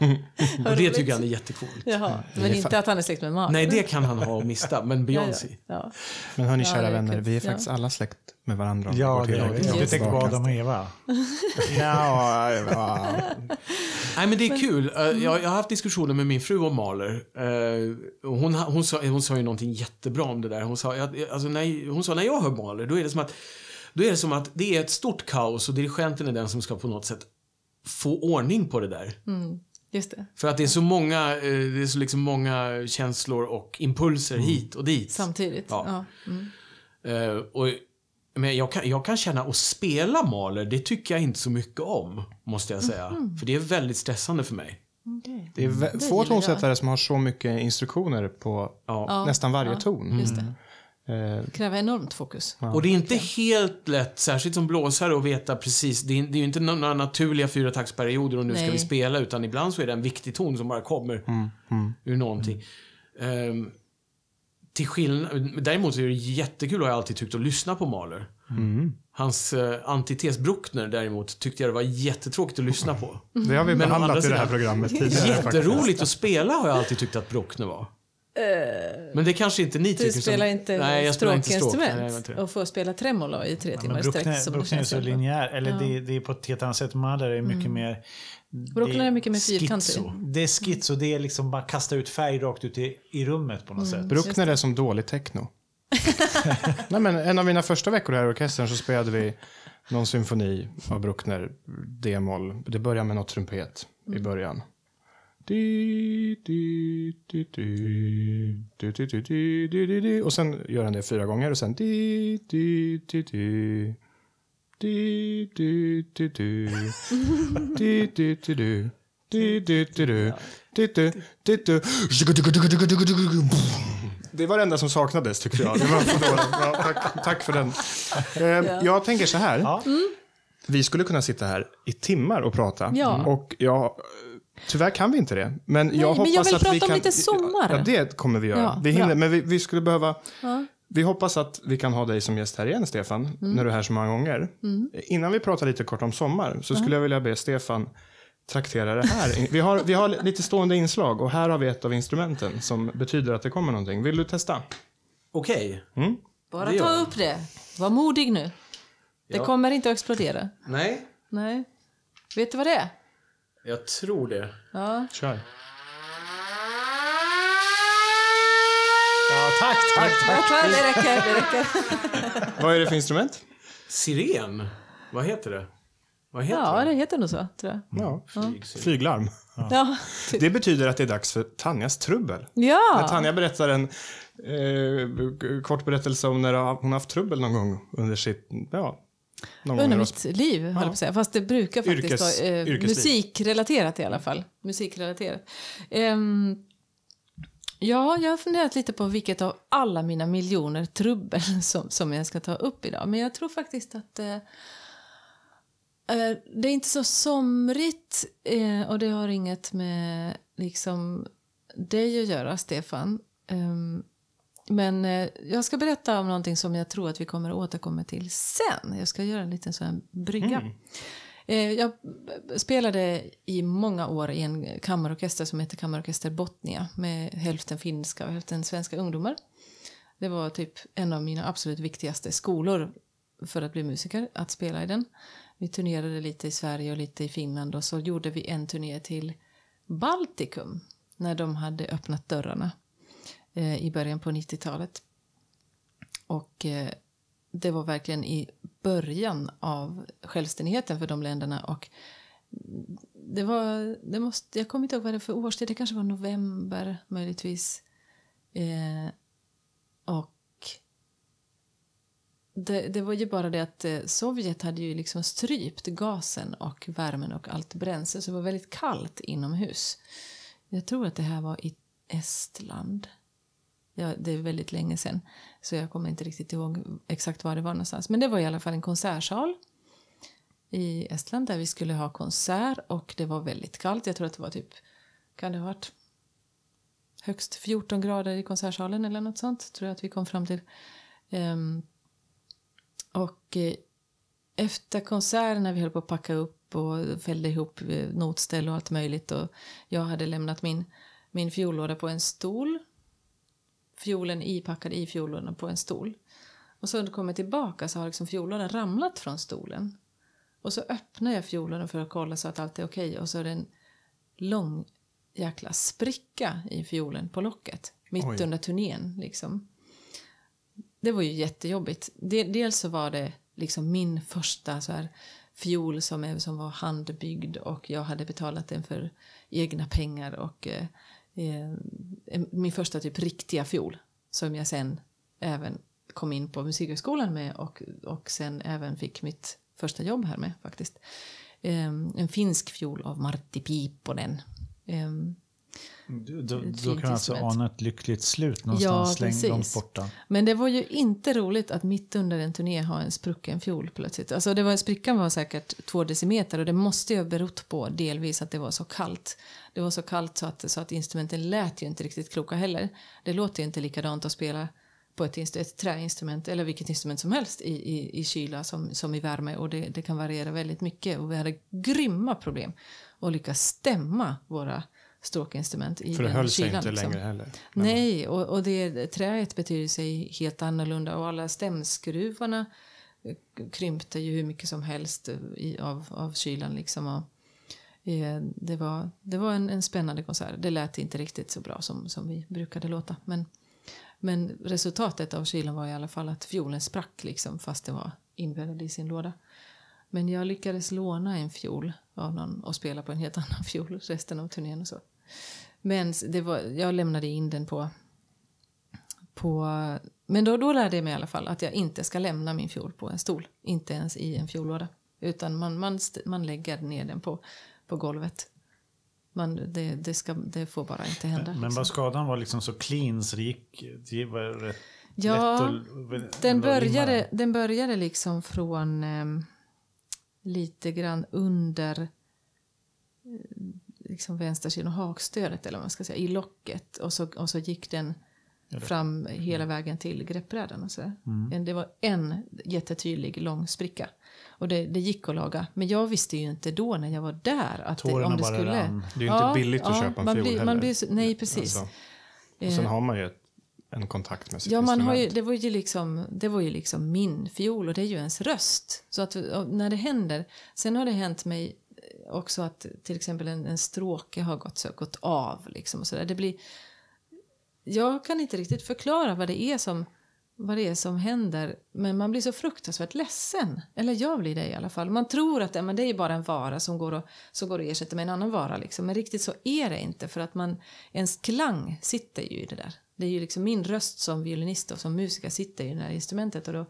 <laughs> och det tycker han är jättekult. Jaha, men inte att han är släkt med Mahler. Nej, det kan han ha och mista, men <laughs> Beyoncé. ja. Ja. Men hörni, Ja, kära det är vänner, vi är Ja. faktiskt alla släkt med varandra. om ja, det, tillräckligt jag, jag tänker på. Adam och Eva. Ja, ja. Nej, men det är kul. Eh, Jag, jag har haft diskussioner med min fru om Mahler. Eh, Hon, hon, sa, hon sa ju någonting jättebra om det där. Hon sa, alltså, när, hon sa, när jag hör Mahler, då är det som att då är det som att det är ett stort kaos och dirigenten är den som ska på något sätt få ordning på det där. Just det. För att det är så många, eh, det är så liksom många känslor och impulser hit och dit. Samtidigt. Ja. Ja. Mm. Eh, och, men jag kan, jag kan känna att spela Mahler, det tycker jag inte så mycket om, måste jag säga. För det är väldigt stressande för mig. Okej. Det är Det få tonsättare som har så mycket instruktioner på Ja. Ja, nästan varje ja, ton. Just det. Eh, Kräver enormt fokus. Och det är inte helt lätt, särskilt som blåsare, att veta precis. Det är, det är ju inte några naturliga fyrataktsperioder och nu ska Nej. vi spela, utan ibland så är det en viktig ton som bara kommer ur någonting. Ehm, till skillnad, däremot så är det jättekul, har jag alltid tyckt, att lyssna på Mahler. Hans uh, antites Bruckner däremot tyckte jag det var jättetråkigt att lyssna på. det har vi behandlat i det här programmet tidigare. faktiskt. Jätteroligt att spela har jag alltid tyckt att Bruckner var. Men det kanske inte ni tycker Du spelar som... inte Nej, jag spelar inte stråk. stråkinstrument inte och får spela tremolo i tre timmar i sträck. Bruckner, är så linjär, eller Ja. det, det är på ett helt annat sätt. Mahler är mycket mer... Bruckner är mycket mer fyrkantig. Det är schizo, det är liksom bara kasta ut färg rakt ut i, i rummet på något sätt. Bruckner är som dålig techno. <laughs> Nej, men en av mina första veckor här i orkestern så spelade vi någon symfoni av Bruckner, D-moll. Det börjar med något trumpet i början. Och sen gör han det fyra gånger och sen... Det var det enda som saknades tyckte jag. För ja, tack, tack, för den. Jag tänker så här. Vi skulle kunna sitta här i timmar och prata. Och jag tyvärr kan vi inte det. Men jag men hoppas jag vill att vi prata om kan... lite sommar. Ja, det kommer vi göra. Ja, vi hinner, bra. men vi, vi skulle behöva... Ja. Vi hoppas att vi kan ha dig som gäst här igen, Stefan, när du är här så många gånger. Innan vi pratar lite kort om sommar så skulle jag vilja be Stefan traktera det här. Vi har, vi har lite stående inslag och här har vi ett av instrumenten som betyder att det kommer någonting. Vill du testa? Okej. Bara Det gör ta jag. upp det. Var modig nu. Det kommer inte att explodera. Nej, Nej. Vet du vad det är? Jag tror det. Ja. Kör. Ja, tack, tack, tack. Ja, det räcker, det räcker. <laughs> Vad är det för instrument? Siren? Vad heter det? Vad heter Ja, det? det heter nog så, tror jag. Ja. Flygsiren. Flyglarm. Ja. Det betyder att det är dags för Tanjas trubbel. När Ja. Tanja berättar en eh, kort berättelse om när hon har haft trubbel någon gång under sitt, ja, Under mitt liv, höll jag på säga. Fast det brukar faktiskt Yrkes- vara eh, musikrelaterat i alla fall. Musikrelaterat. Ehm, ja, jag har funderat lite på vilket av alla mina miljoner trubbel <laughs> som, som jag ska ta upp idag. Men jag tror faktiskt att eh, eh, det är inte så somrigt eh, och det har inget med liksom dig att göra, Stefan. Ehm, men eh, jag ska berätta om någonting som jag tror att vi kommer att återkomma till sen. Jag ska göra en liten sån brygga. Eh, jag spelade i många år i en kammarorkester som heter Kammarorkester Botnia med hälften finska och hälften svenska ungdomar. Det var typ en av mina absolut viktigaste skolor för att bli musiker, att spela i den. Vi turnerade lite i Sverige och lite i Finland och så gjorde vi en turné till Baltikum när de hade öppnat dörrarna Eh, i början på 90-talet. Och eh, det var verkligen i början av självständigheten för de länderna. Och det var, det måste, jag kommer inte ihåg vad det var för årstid, det kanske var november möjligtvis. Eh, och det, det var ju bara det att eh, Sovjet hade ju liksom strypt gasen och värmen och allt bränsle så det var väldigt kallt inomhus. Jag tror att det här var i Estland. Ja, det är väldigt länge sedan, så jag kommer inte riktigt ihåg exakt var det var någonstans. Men det var i alla fall en konsertsal i Estland där vi skulle ha konsert och det var väldigt kallt. Jag tror att det var typ, kan det ha varit högst 14 grader i konsertsalen eller något sånt, tror jag att vi kom fram till. Um, och eh, efter konserten när vi höll på att packa upp och fällde ihop eh, notställ och allt möjligt och jag hade lämnat min, min fiollåda på en stol fiolen ipackad i fiollådan på en stol. Och så när jag kommer tillbaka så har liksom fiollådan ramlat från stolen. Och så öppnar jag fiollådan för att kolla så att allt är okej och så är det en lång jäkla spricka i fiolen på locket. Mitt Oj. under turnén liksom. Det var ju jättejobbigt. De- Dels så var det liksom min första så här fiol som, som var handbyggd och jag hade betalat den för egna pengar och eh, eh, min första typ riktiga fiol som jag sen även kom in på musikhögskolan med och, och sen även fick mitt första jobb här med faktiskt. Eh, en finsk fiol av Martti Piipponen. Eh, då, då, kan jag alltså ana ett lyckligt slut någonstans Ja, precis. långt borta. Men det var ju inte roligt att mitt under en turné ha en sprucken fiol plötsligt. Alltså det var, sprickan var säkert två decimeter och det måste ju ha berott på delvis att det var så kallt. Det var så kallt så att, så att instrumenten lät ju inte riktigt kloka heller. Det låter ju inte likadant att spela på ett, ett träinstrument eller vilket instrument som helst i, i, i kyla som, som i värme och det, det kan variera väldigt mycket och vi hade grymma problem att lyckas stämma våra stråkinstrument i För det höll sig kylan, inte liksom. längre heller. Nej, och, och det, träet betyder sig helt annorlunda och alla stämskruvarna eh, krympte ju hur mycket som helst eh, i, av, av kylan. Liksom. Och, eh, det var, det var en, en spännande konsert. Det lät inte riktigt så bra som, som vi brukade låta. Men, men resultatet av kylan var i alla fall att fiolen sprack liksom, fast det var inbäddad i sin låda. Men jag lyckades låna en fiol av någon och spela på en helt annan <laughs> fiol resten av turnén och så. Men det var, jag lämnade in den på... på men då, då lärde jag mig i alla fall att jag inte ska lämna min fiol på en stol. Inte ens i en fiollåda. Utan man, man, man lägger ner den på, på golvet. Man, det, det, ska, det får bara inte hända. Men liksom. vad skadan var liksom så clean så det gick... Det var rätt Ja, att, Den började, den började liksom från ehm, lite grann under eh, liksom vänstersidan och hakstödet eller vad man ska säga, i locket. Och så, och så gick den fram hela vägen till greppbrädan och sådär. En- Det var en jättetydlig lång spricka. Och det, det gick att laga. Men jag visste ju inte då när jag var där att det, Tårarna om det bara skulle... rann. Det är ju inte billigt att köpa en man fiol blir, heller. man blir, så- Nej, precis. Alltså, och sen har man ju en kontakt med sitt Ja, man har ju, instrument. det, var ju liksom, det var ju liksom min fiol och det är ju ens röst. Så att när det händer, sen har det hänt mig också att till exempel en, en stråke har gått, så, gått av. Liksom och så där. Det blir, jag kan inte riktigt förklara vad det är som vad det är som händer, men man blir så fruktansvärt ledsen. Eller jag blir det i alla fall. Man tror att det, men det är bara en vara som går, och, som går att ersätta med en annan vara. Liksom. Men riktigt så är det inte, för att man, ens klang sitter ju i det där. Det är ju liksom min röst som violinist och som musiker sitter i det här instrumentet. Och då,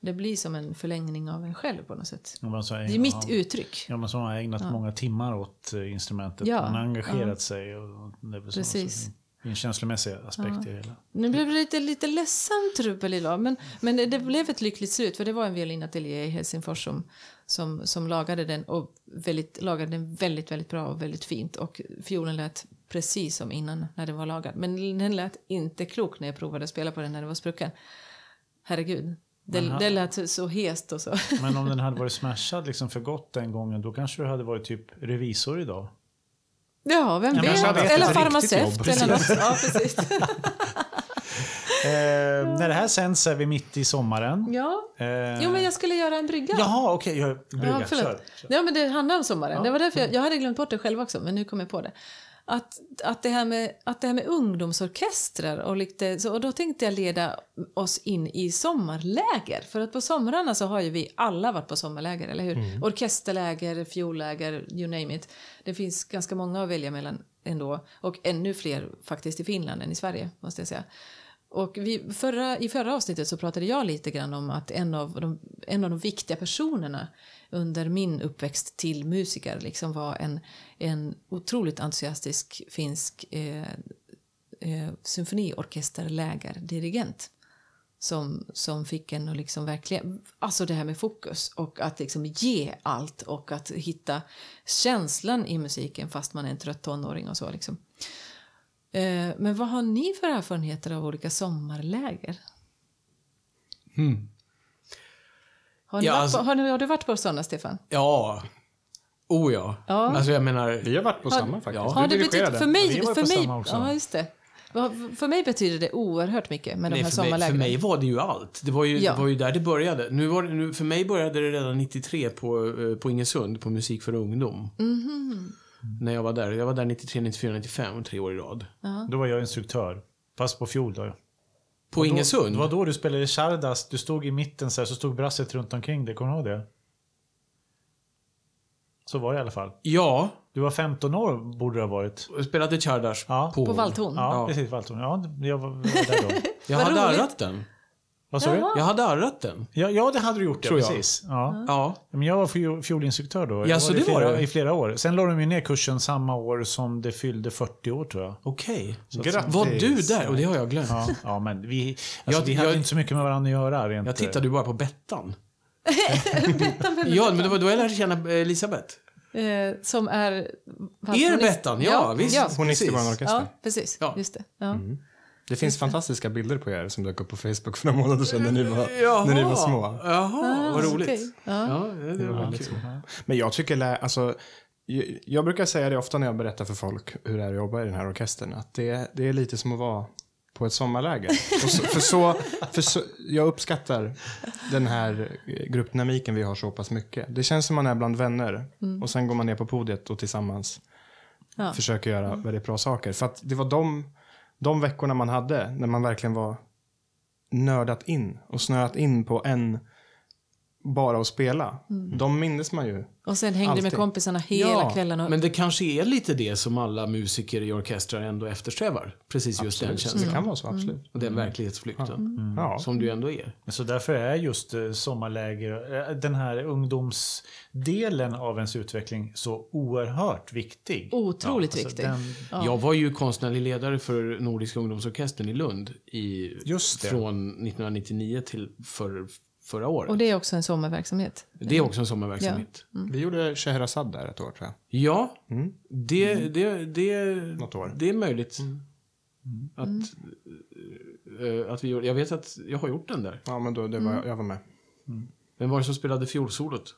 det blir som en förlängning av en själv på något sätt. Ja, men så Det är mitt ja. uttryck. Ja, men så har ägnat många timmar åt eh, instrumentet. Ja, man har engagerat ja. sig. Och det Precis. Så, det är en känslomässig aspekt i det hela. Nu blev det lite, lite ledsamt trubbel idag, men, men det, det blev ett lyckligt slut för det var en violinateljé i Helsingfors som, som, som lagade den och väldigt, lagade den väldigt, väldigt bra och väldigt fint och fiolen lät precis som innan när den var lagad. Men den lät inte klok när jag provade att spela på den när den var sprucken. Herregud. Det, han- det lät så- hest och så. <laughs> Men om den hade varit smashad liksom för gott den gången, då kanske du hade varit typ revisor idag. Ja, vem Ja, vet? Eller farmaceut jobb. eller något. Ja, precis. <laughs> <laughs> Eh, när det här sänds är vi mitt i sommaren. Ja. Eh, Jo, men jag skulle göra en brygga. Jaha, okej. jag brygga. Ja, förlåt. Kör. Ja, men det handlar om sommaren. Det var därför jag, jag hade glömt bort det själv också, men nu kom jag på det. Att, att, det, här med, att det här med ungdomsorkestrar och, lite, så, och då tänkte jag leda oss in i sommarläger. För att på somrarna så har ju vi alla varit på sommarläger, eller hur? Orkesterläger, fiolläger, you name it. Det finns ganska många att välja mellan ändå. Och ännu fler faktiskt i Finland än i Sverige, måste jag säga. Och vi, förra, I förra avsnittet så pratade jag lite grann om att en av de, en av de viktiga personerna under min uppväxt till musiker liksom var en, en otroligt entusiastisk finsk eh, eh, symfoniorkesterlägerdirigent som, som fick en att liksom verkligen, alltså det här med fokus och att liksom ge allt och att hitta känslan i musiken fast man är en trött tonåring och så liksom. Eh, men vad har ni för erfarenheter av olika sommarläger? Hmm. Har, ni Ja, alltså- på, har, ni, har du varit på sådana, Stefan? Ja. Oh ja. Ja. Alltså jag menar... Vi har varit på Har- samma faktiskt. Ja. Har Du det dirigerade. för mig, Vi var för mig, samma också. ja, just det. För mig betyder det oerhört mycket med de Nej, här för, mig, för sommarlägren. mig var det ju allt. Det var ju, Ja. det var ju där det började. Nu var det, nu, för mig började det redan 93 på, eh, på Ingesund, på Musik för ungdom. Mhm. När jag var där. Jag var där 93, 94, 95, tre år i rad. Då var jag instruktör. Fast på fiol då. På Ingesund? Det var då du spelade Chardas. Du stod i mitten så här, så stod brasset runt omkring dig. Kommer du ihåg det? Så var det i alla fall. Ja, Du var 15 år borde det ha varit. jag spelade Chardas Ja. på... På Valthorn? Ja, Ja. precis. Valtorn. Ja, jag var, jag var där då. <laughs> Jag Vad hade roligt. arrat den. Vad sa du? Jag hade arrat den. Ja, ja, det hade du gjort. Tror ja, jag. precis. Ja. Ja. Men jag var fiol- fiolinstruktör då. Ja, så det var flera, du? i flera år. Sen la de ju ner kursen samma år som det fyllde 40 år tror jag. Okej. Grattis. Var du där? Och det har jag glömt. Ja, ja men vi, alltså, Jag- vi hade jag- inte så mycket med varandra att göra. Rent, Jag tittade ju bara på Bettan. Bettan, <laughs> är Ja, men det var då jag lärde känna Elisabeth. Eh, som är... Er Bettan, ja, visst. Ja, Hon gick i Precis. vår orkester. ja precis. Ja. Just det. Ja. Det finns fantastiska bilder på er som dök upp på Facebook för några månader sedan när ni var, Jaha. när ni var små. Jaha, vad Ah, roligt. okej. Ja. Ja, det, var kul. Men jag tycker, alltså, jag, brukar säga det ofta när jag berättar för folk hur det är att jobba i den här orkestern, att det, det är lite som att vara på ett sommarläger. <laughs> Och så, för så, för så, jag uppskattar den här gruppdynamiken vi har så pass mycket. Det känns som man är bland vänner och sen går man ner på podiet och tillsammans Ja. försöker göra väldigt bra saker. För att det var de, de veckorna man hade när man verkligen var nördat in och snöat in på en bara att spela. De minns man ju. Och sen hängde med Alltid. kompisarna hela Ja, kvällen. Och, Men det kanske är lite det som alla musiker i orkestrar ändå eftersträvar. Precis just den Absolut. känslan. Det kan vara så, absolut. Och den verklighetsflykten. Ja. Som du ändå är. Så därför är just eh, sommarläger, eh, den här ungdomsdelen av ens utveckling så oerhört viktig. Otroligt alltså viktig. den- Ja. Jag var ju konstnärlig ledare för Nordiska ungdomsorkestern i Lund i, Just det. från 1999 till för, förra året. och det är också en sommarverksamhet. Det är också en sommarverksamhet. Vi gjorde Scheherazad där ett år tror jag. Ja, Mm. det, det, det, Något år. det är möjligt. Att, eh, att vi gjorde. Jag vet att jag har gjort den där. Ja, men då, det var, jag var med. Vem var det som spelade fiolsolot?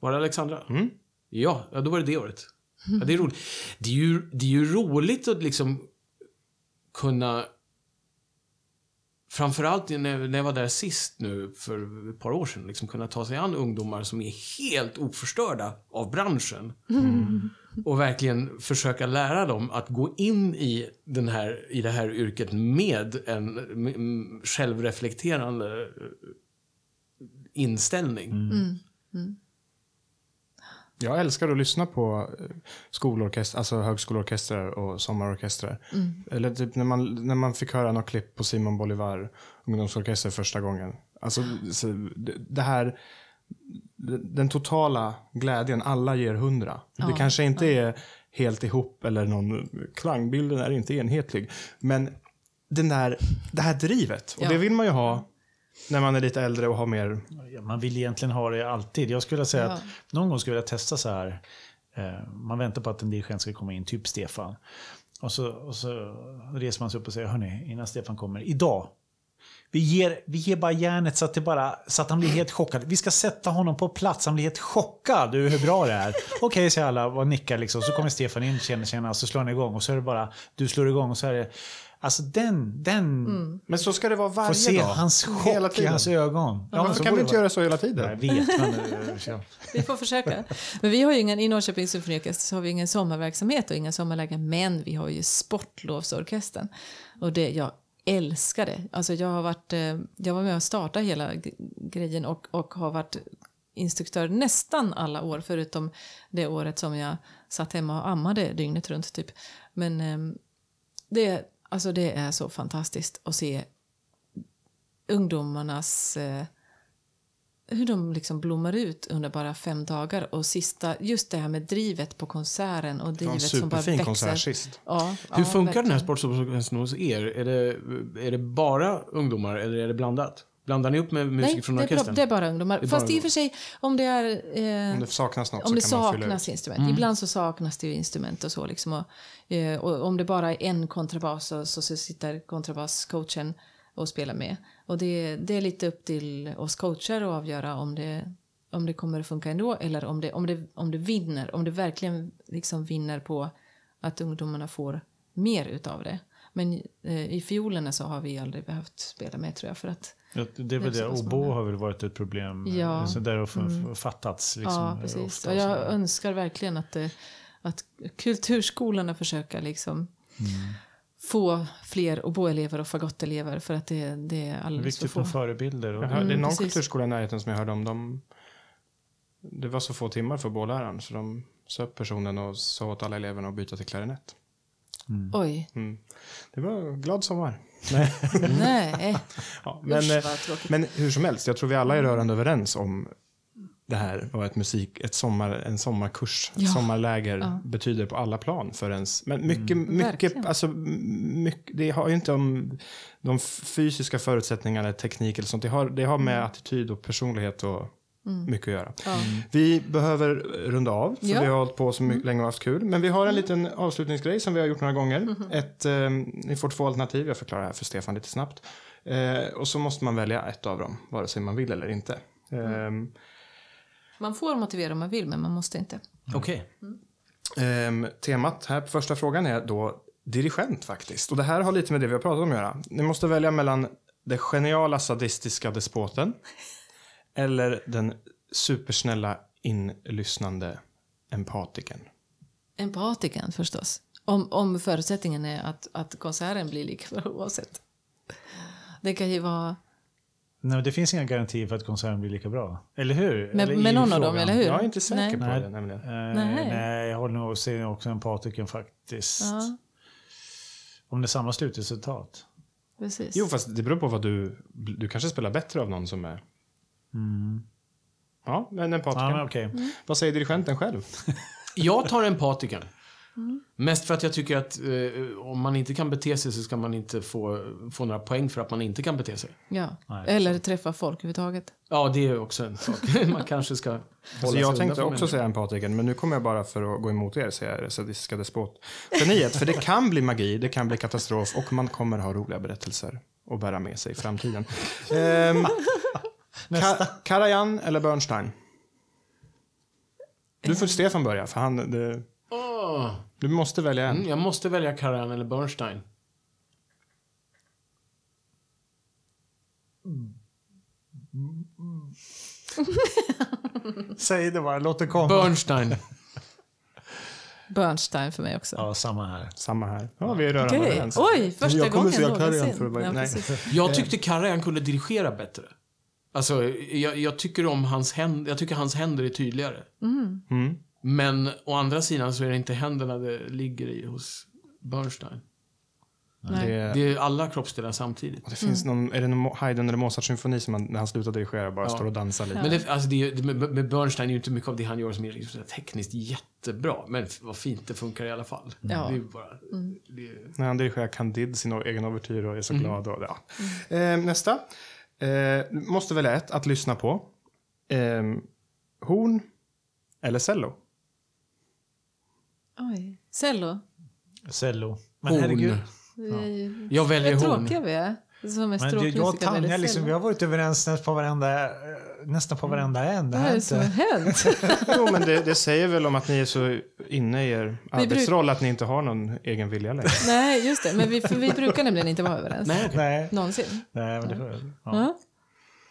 Var det Alexandra? Mm. Ja, ja, då var det det året. Ja, det, är roligt. Det, är ju, det är ju roligt att liksom kunna... Framförallt när, när jag var där sist nu för ett par år sedan, liksom kunna ta sig an ungdomar som är helt oförstörda av branschen. Och verkligen försöka lära dem att gå in i, den här, i det här yrket med en mm, självreflekterande eh, inställning. Jag älskar att lyssna på eh, skolorkester, alltså högskoleorkestrar och sommarorkestrar. Eller typ när man, när man fick höra något klipp på Simon Bolivar ungdomsorkester första gången. Alltså så, det, här, den totala glädjen, alla ger hundra. det kanske inte är helt ihop eller någon, klangbilden är inte enhetlig. Men den där, det här drivet, och Ja. det vill man ju ha när man är lite äldre och har mer Ja, Man vill egentligen ha det alltid. Jag skulle säga Ja. att någon gång skulle jag testa så här. Eh, man väntar på att en dirigent ska komma in, typ Stefan. Och så, och så reser man sig upp och säger, hörni, innan Stefan kommer, idag. Vi ger, vi ger bara järnet så att, det bara, så att han blir helt chockad. Vi ska sätta honom på plats, han blir helt chockad över hur bra det är. <laughs> Okej, säger alla och nickar liksom. Så kommer Stefan in, känner, känner, så slår han igång. Och så är det bara, du slår igång och så är det, alltså den, den Men så ska det vara varje får se dag. hans Hela chock i tiden. hans ögon. Ja, varför så kan vi inte göra så hela Jag tiden? vet, men... eh, <laughs> Vi får försöka. Men vi har ju ingen, i Norrköpings symfoniorkester så har vi ingen sommarverksamhet och inga sommarlägen. Men vi har ju sportlovsorkestern. Och det, jag älskar det. Alltså jag, har varit, eh, jag var med och startade hela grejen och, och har varit instruktör nästan alla år förutom det året som jag satt hemma och ammade dygnet runt typ. Men ehm, det, alltså det är så fantastiskt att se ungdomarnas eh, hur de liksom blommar ut under bara fem dagar. Och sista, just det här med drivet på konserten och drivet som bara växer. konsert sist. Ja, Hur ja, funkar den här sportlovsorkesten hos er? Är det, är det bara ungdomar eller är det blandat? Blandar ni upp med musiker Nej, från det orkestern? bara, det är bara ungdomar. Det är Fast bara i och för sig, om det är... Eh, Om det saknas något om det så kan man fylla saknas ut. instrument. Ibland så saknas det ju instrument och så. Liksom, och, eh, och om det bara är en kontrabas så, så, så sitter kontrabascoachen och spelar med. Och det, det är lite upp till oss coacher att avgöra om det, om det kommer att funka ändå eller om det, om det, om det vinner. Om det verkligen liksom vinner på att ungdomarna får mer utav det. Men eh, i fiolerna så har vi aldrig behövt spela med tror jag. För att, Ja, Det är väl Det Obo har väl varit ett problem. Ja. Så där har Mm. fattats. Liksom, ja, eh, precis. ofta Och jag önskar verkligen att, det, att kulturskolorna försöker liksom Mm. få fler oboelever och fagottelever för att det, det är alldeles för viktigt få. med förebilder. Och Jag hörde, det är Mm, någon precis. kulturskola i närheten som jag hörde om. De, det var så få timmar för båläraren så de sa upp personen och sa åt alla eleverna att byta till klarinett. Oj, Mm. Det var glad sommar. <laughs> nej. <laughs> Ja, men, Usch, eh, men hur som helst, jag tror vi alla är rörande överens om det här vad ett musik, ett sommar, en sommarkurs, ett Ja. sommarläger Ja. betyder på alla plan för ens. Men mycket, Verkligen. mycket, alltså mycket, det har ju inte om de fysiska förutsättningarna, teknik eller sånt. Det har, det har med attityd och personlighet och mycket att göra. Ja. Vi behöver runda av, för Ja. Mm. vi har hållit på så mycket, länge och haft kul. Men vi har en liten avslutningsgrej som vi har gjort några gånger. Mm-hmm. Ett, eh, ni får två alternativ, jag förklarar det här för Stefan lite snabbt. Eh, och så måste man välja ett av dem, vare sig man vill eller inte. Mm. Eh, Man får motivera om man vill, men man måste inte. Okej. Ehm, temat här på första frågan är då dirigent faktiskt. Och det här har lite med det vi har pratat om att göra. Ni måste välja mellan det geniala sadistiska despoten eller den supersnälla inlyssnande empatiken. Empatiken förstås. Om, om förutsättningen är att, att konserten blir lika <laughs> bra oavsett. Det kan ju vara Nej, det finns inga garantier för att konserten blir lika bra. Eller hur? med, eller med någon av dem, frågan. eller hur? Jag är inte säker Nej. på Nej. det nämligen. Eh, Nej. nej. jag håller nog ser också empatiken faktiskt. Ja, Om det är samma slutresultat. precis. Jo, fast det beror på vad du... Du kanske spelar bättre av någon som är... Ja, men empatiken. Ja, men okej. Mm. Vad säger dirigenten själv? <laughs> Jag tar empatiken. Mm. Mest för att jag tycker att eh, om man inte kan bete sig så ska man inte få, få några poäng för att man inte kan bete sig. Ja. Nej, Eller träffa folk överhuvudtaget. Ja, det är också en sak. <laughs> man kanske ska hålla Alltså sig jag tänkte också säga empatiken, men nu kommer jag bara för att gå emot er säga det sadistiska despot. Geniet, för det kan bli magi, det kan bli katastrof och man kommer ha roliga berättelser. att bära med sig i framtiden. Ehm, Ka- Karajan eller Bernstein? Du får Stefan börja, för han... Det, Åh, du måste välja en. mm, jag måste välja Karajan eller Bernstein. <laughs> Säg det bara, låt det komma. Bernstein. Bernstein för mig också. Ja, samma här. Samma här. Ja, vi är rörande Okej. överens. Oj, första Jag kommer gången någonsin. för att nej. Jag tyckte Karajan kunde dirigera bättre. Alltså, jag, jag tycker om hans händer. Jag tycker hans händer är tydligare. Mm. Men å andra sidan så är det inte händerna det ligger i hos Bernstein. Nej. Det, Det är alla kroppsdelar samtidigt. det finns någon, är det någon Haydn eller Mozart-symfoni som man, när han slutar dirigera bara Ja. står och dansar lite? Men det, alltså det, med, med Bernstein är ju inte mycket av det han gör som är liksom tekniskt jättebra. Men vad fint det funkar i alla fall. Ja. Det är ju bara... Det är, När han dirigerar Candide, sin egen ouvertyr och är Mm. så glad. Och, ja. eh, nästa. Eh, måste välja ett att lyssna på. Eh, horn eller cello? Oj. Cello. Cello. Men horn. herregud. Ju... Jag väljer Vad horn. tråkiga vi är. Som är Men jag och Tanja, liksom, vi har varit överens nästan på varenda, eh, nästan på varenda en. Det Vad här är det som har inte... hänt? <laughs> Jo, men det, det säger väl om att ni är så inne i er arbetsroll att ni inte har någon egen vilja längre. <laughs> Nej, just det. Men vi, för vi brukar nämligen inte vara överens. Nej. Nej, Någonsin. nej men det får, ja. Ja.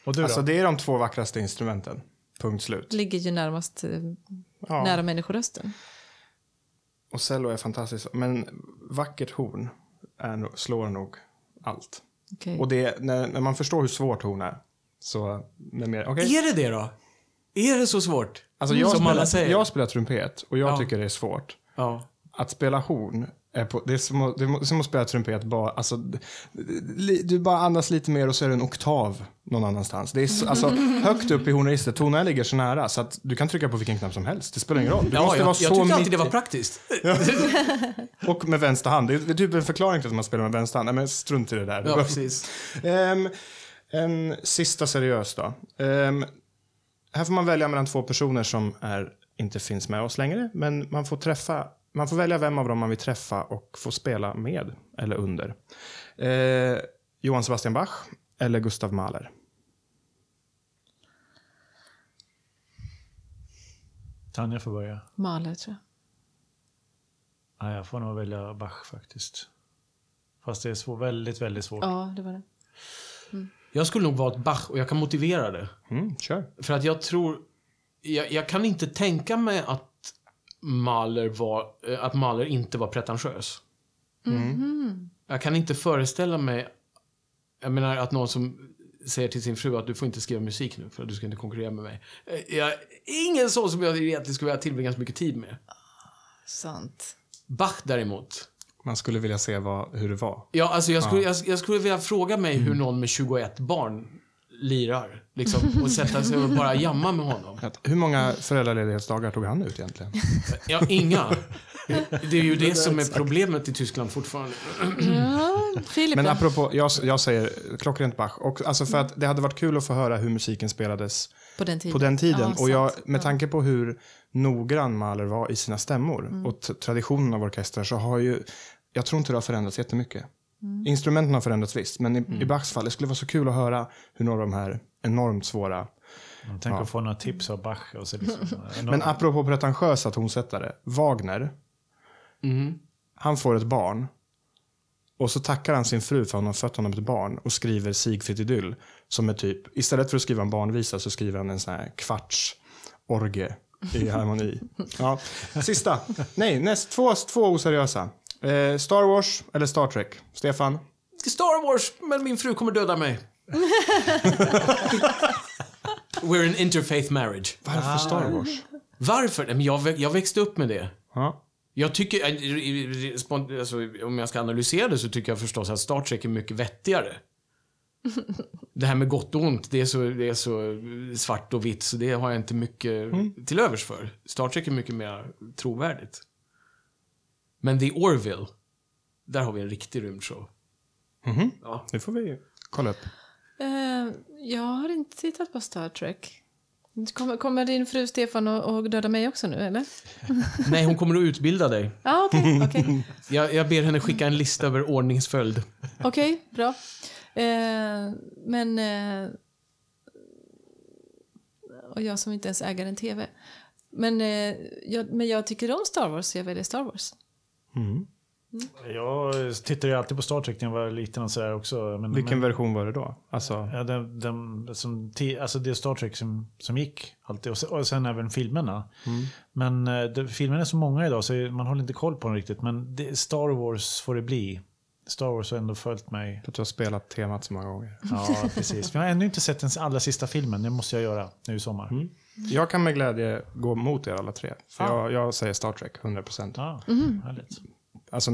Och du då? Alltså det är de två vackraste instrumenten. Punkt slut. Ligger ju närmast eh, Ja. nära människorösten. Och cello är fantastiskt. Men vackert horn är, slår nog allt. Okej. Och det, när, när man förstår hur svårt horn är. Så, med mer, okej. Är det det då? Är det så svårt? Alltså jag, Som alla spelar, säger. jag spelar trumpet och jag Ja. tycker det är svårt. Ja. Att spela horn, är på, det, är som, att- det är som att spela trumpet. Bara, alltså, du bara andas lite mer och så är det en oktav någon annanstans. Det är så, alltså, högt upp i hornregistret, tonerna ligger så nära så att du kan trycka på vilken knapp som helst. Det spelar ingen roll. Du ja, måste jag, vara jag så tyckte alltid det var praktiskt. <laughs> Och med vänster hand. Det är, det är typ en förklaring till att man spelar med vänster hand. Nej, men strunt i det där. Ja, precis. Ehm, en sista seriös då. Ehm, här får man välja mellan två personer som är, inte finns med oss längre. Men man får, träffa, man får välja vem av dem man vill träffa och få spela med eller under. Eh, Johann Sebastian Bach eller Gustav Mahler. Tanja får börja. Mahler, tror jag. Nej, jag får nog välja Bach faktiskt. Fast det är svår, väldigt, väldigt svårt. Ja, det var det. Jag skulle nog valt Bach och jag kan motivera det. Mm, kör. För att jag tror... Jag, jag kan inte tänka mig att Mahler, var, eh, att Mahler inte var pretentiös. Jag kan inte föreställa mig... Jag menar att någon som säger till sin fru att du får inte skriva musik nu för att du ska inte konkurrera med mig. Eh, Jag ingen sån som jag egentligen skulle vilja tillbringa så mycket tid med. Sant. Bach däremot. Man skulle vilja se vad, hur det var. Ja, alltså jag skulle, jag, jag skulle vilja fråga mig hur någon med 21 barn lirar. Liksom, och sätta sig och bara jamma med honom. Hur många föräldraledighetsdagar tog han ut egentligen? Ja, inga. Det är ju det som är problemet i Tyskland fortfarande. Ja, Men apropå, jag, jag säger klockrent Bach. Och, alltså för att det hade varit kul att få höra hur musiken spelades På den tiden. på den tiden. Ja, och jag, med Ja. tanke på hur noggrann Mahler var i sina stämmor Mm. och traditionen av orkestrar så har ju, jag tror inte det har förändrats jättemycket. Mm. Instrumenten har förändrats visst, men i, i Bachs fall, det skulle vara så kul att höra hur några av de här enormt svåra Tänk att få några tips av Bach. Och så liksom, <laughs> Men apropå pretentiösa tonsättare, Wagner, Mm. han får ett barn och så tackar han sin fru för att han har fött honom ett barn och skriver Siegfried Idyll som är typ, istället för att skriva en barnvisa så skriver han en sån här kvarts orgie i harmoni. <laughs> Ja. Sista, nej, näst, två, två oseriösa. Eh, Star Wars eller Star Trek? Stefan? Star Wars, men min fru kommer döda mig. <laughs> We're an interfaith marriage. Varför Star Wars? Varför? Nej, men Jag, jag växte upp med det. Ja. Jag tycker, eh, alltså, om jag ska analysera det så tycker jag förstås att Star Trek är mycket vettigare. <laughs> Det här med gott och ont, det är så, det är så svart och vitt så det har jag inte mycket till övers för. Star Trek är mycket mer trovärdigt. Men The Orville, där har vi en riktig rymdshow. Mhm. Ja. Det får vi kolla upp. Eh, jag har inte tittat på Star Trek. Kommer, kommer din fru Stefan att att döda mig också nu, eller? <laughs> Nej, hon kommer att utbilda dig. Ja, okej. okej. Jag, jag ber henne skicka en lista över ordningsföljd. Okej, bra. Eh, men... Eh, och jag som inte ens äger en tv. Men, eh, jag, men jag tycker om Star Wars, så jag väljer Star Wars. Mm. Jag tittade ju alltid på Star Trek när jag var liten och sådär också. Men, Vilken men, version var det då? Alltså, Ja, den, den, som, alltså det Star Trek som, som gick alltid. Och sen, och sen även filmerna. Men eh, det, filmerna är så många idag så man håller inte koll på dem riktigt. Men det, Star Wars får det bli. Star Wars har ändå följt mig. för att du har spelat temat så många gånger. Ja, precis. Men jag har ännu inte sett den allra sista filmen. Det måste jag göra nu i sommar. Jag kan med glädje gå mot er alla tre. För Ah. jag, jag säger Star Trek, 100%. Ja, härligt. Alltså,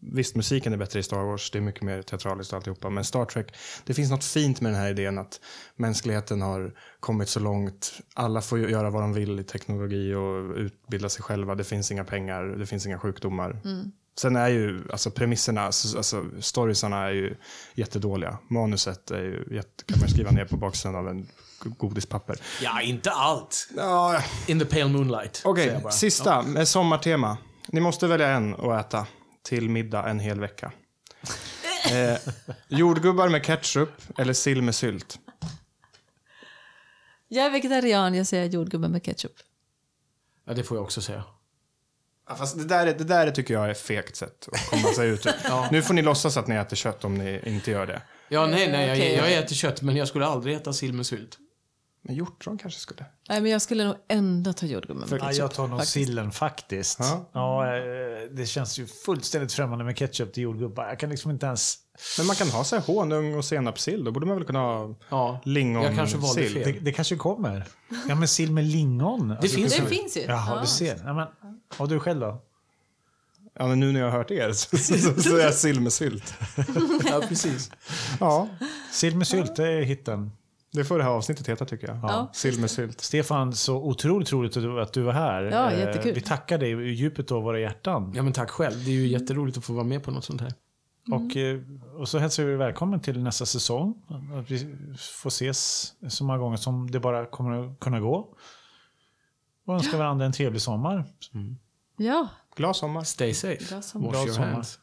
visst, musiken är bättre i Star Wars, det är mycket mer teatraliskt och alltihopa. Men Star Trek, det finns något fint med den här idén att mänskligheten har kommit så långt. Alla får göra vad de vill i teknologi och utbilda sig själva. Det finns inga pengar, det finns inga sjukdomar. Sen är ju alltså premisserna, alltså, alltså storiesarna är ju jättedåliga. Manuset är ju jätte, kan man skriva ner på baksidan av en godispapper. Ja, inte allt. In the pale moonlight. Okej, bara. sista med sommartema. Ni måste välja en att äta till middag en hel vecka. Eh, jordgubbar med ketchup eller sill med sylt? Jag är vegetarian, jag säger jordgubbe med ketchup. Ja, det får jag också säga. Ja, fast det där, är- det där tycker jag är fegt sätt att komma sig ut <laughs> ur. Nu får ni låtsas att ni äter kött om ni inte gör det. Ja, nej, nej, jag, jag äter kött, men jag skulle aldrig äta sill med sylt. Men hjortron kanske skulle. Nej, men jag skulle nog ändå ta jordgubbe med ketchup. jag tar nog faktiskt. sillen faktiskt. Ja. Ja. eh, det känns ju fullständigt främmande med ketchup till jordgubbar. Jag kan liksom inte ens... Men man kan ha så här honung och senapssill. Då borde man väl kunna ha Ja, lingon jag kanske valde sill. fel. Det, det kanske kommer. Ja, men sill med lingon. Alltså, finns Det ju. finns ju. Jaha, Ja. du ser. Ja, men, och du själv då? Ja, men nu när jag har hört er <laughs> så, så, så, så är jag sill med sylt. <laughs> Ja, precis. Ja, Sill med sylt, det är hitten. Det får det här avsnittet heta tycker jag. Ja. Sill med sylt. Stefan, så otroligt roligt att du, var här. Ja, Eh, jättekul. Vi tackar dig i djupet av våra hjärtan. Ja, men tack själv. Det är ju jätteroligt att få vara med på något sånt här. Och, eh, och så hälsar vi välkommen till nästa säsong. Att vi får ses så många gånger som det bara kommer att kunna gå. Och önskar varandra en trevlig sommar. Ja, Glad sommar. Stay safe. Glad sommar. Wash Glad your sommar. hands.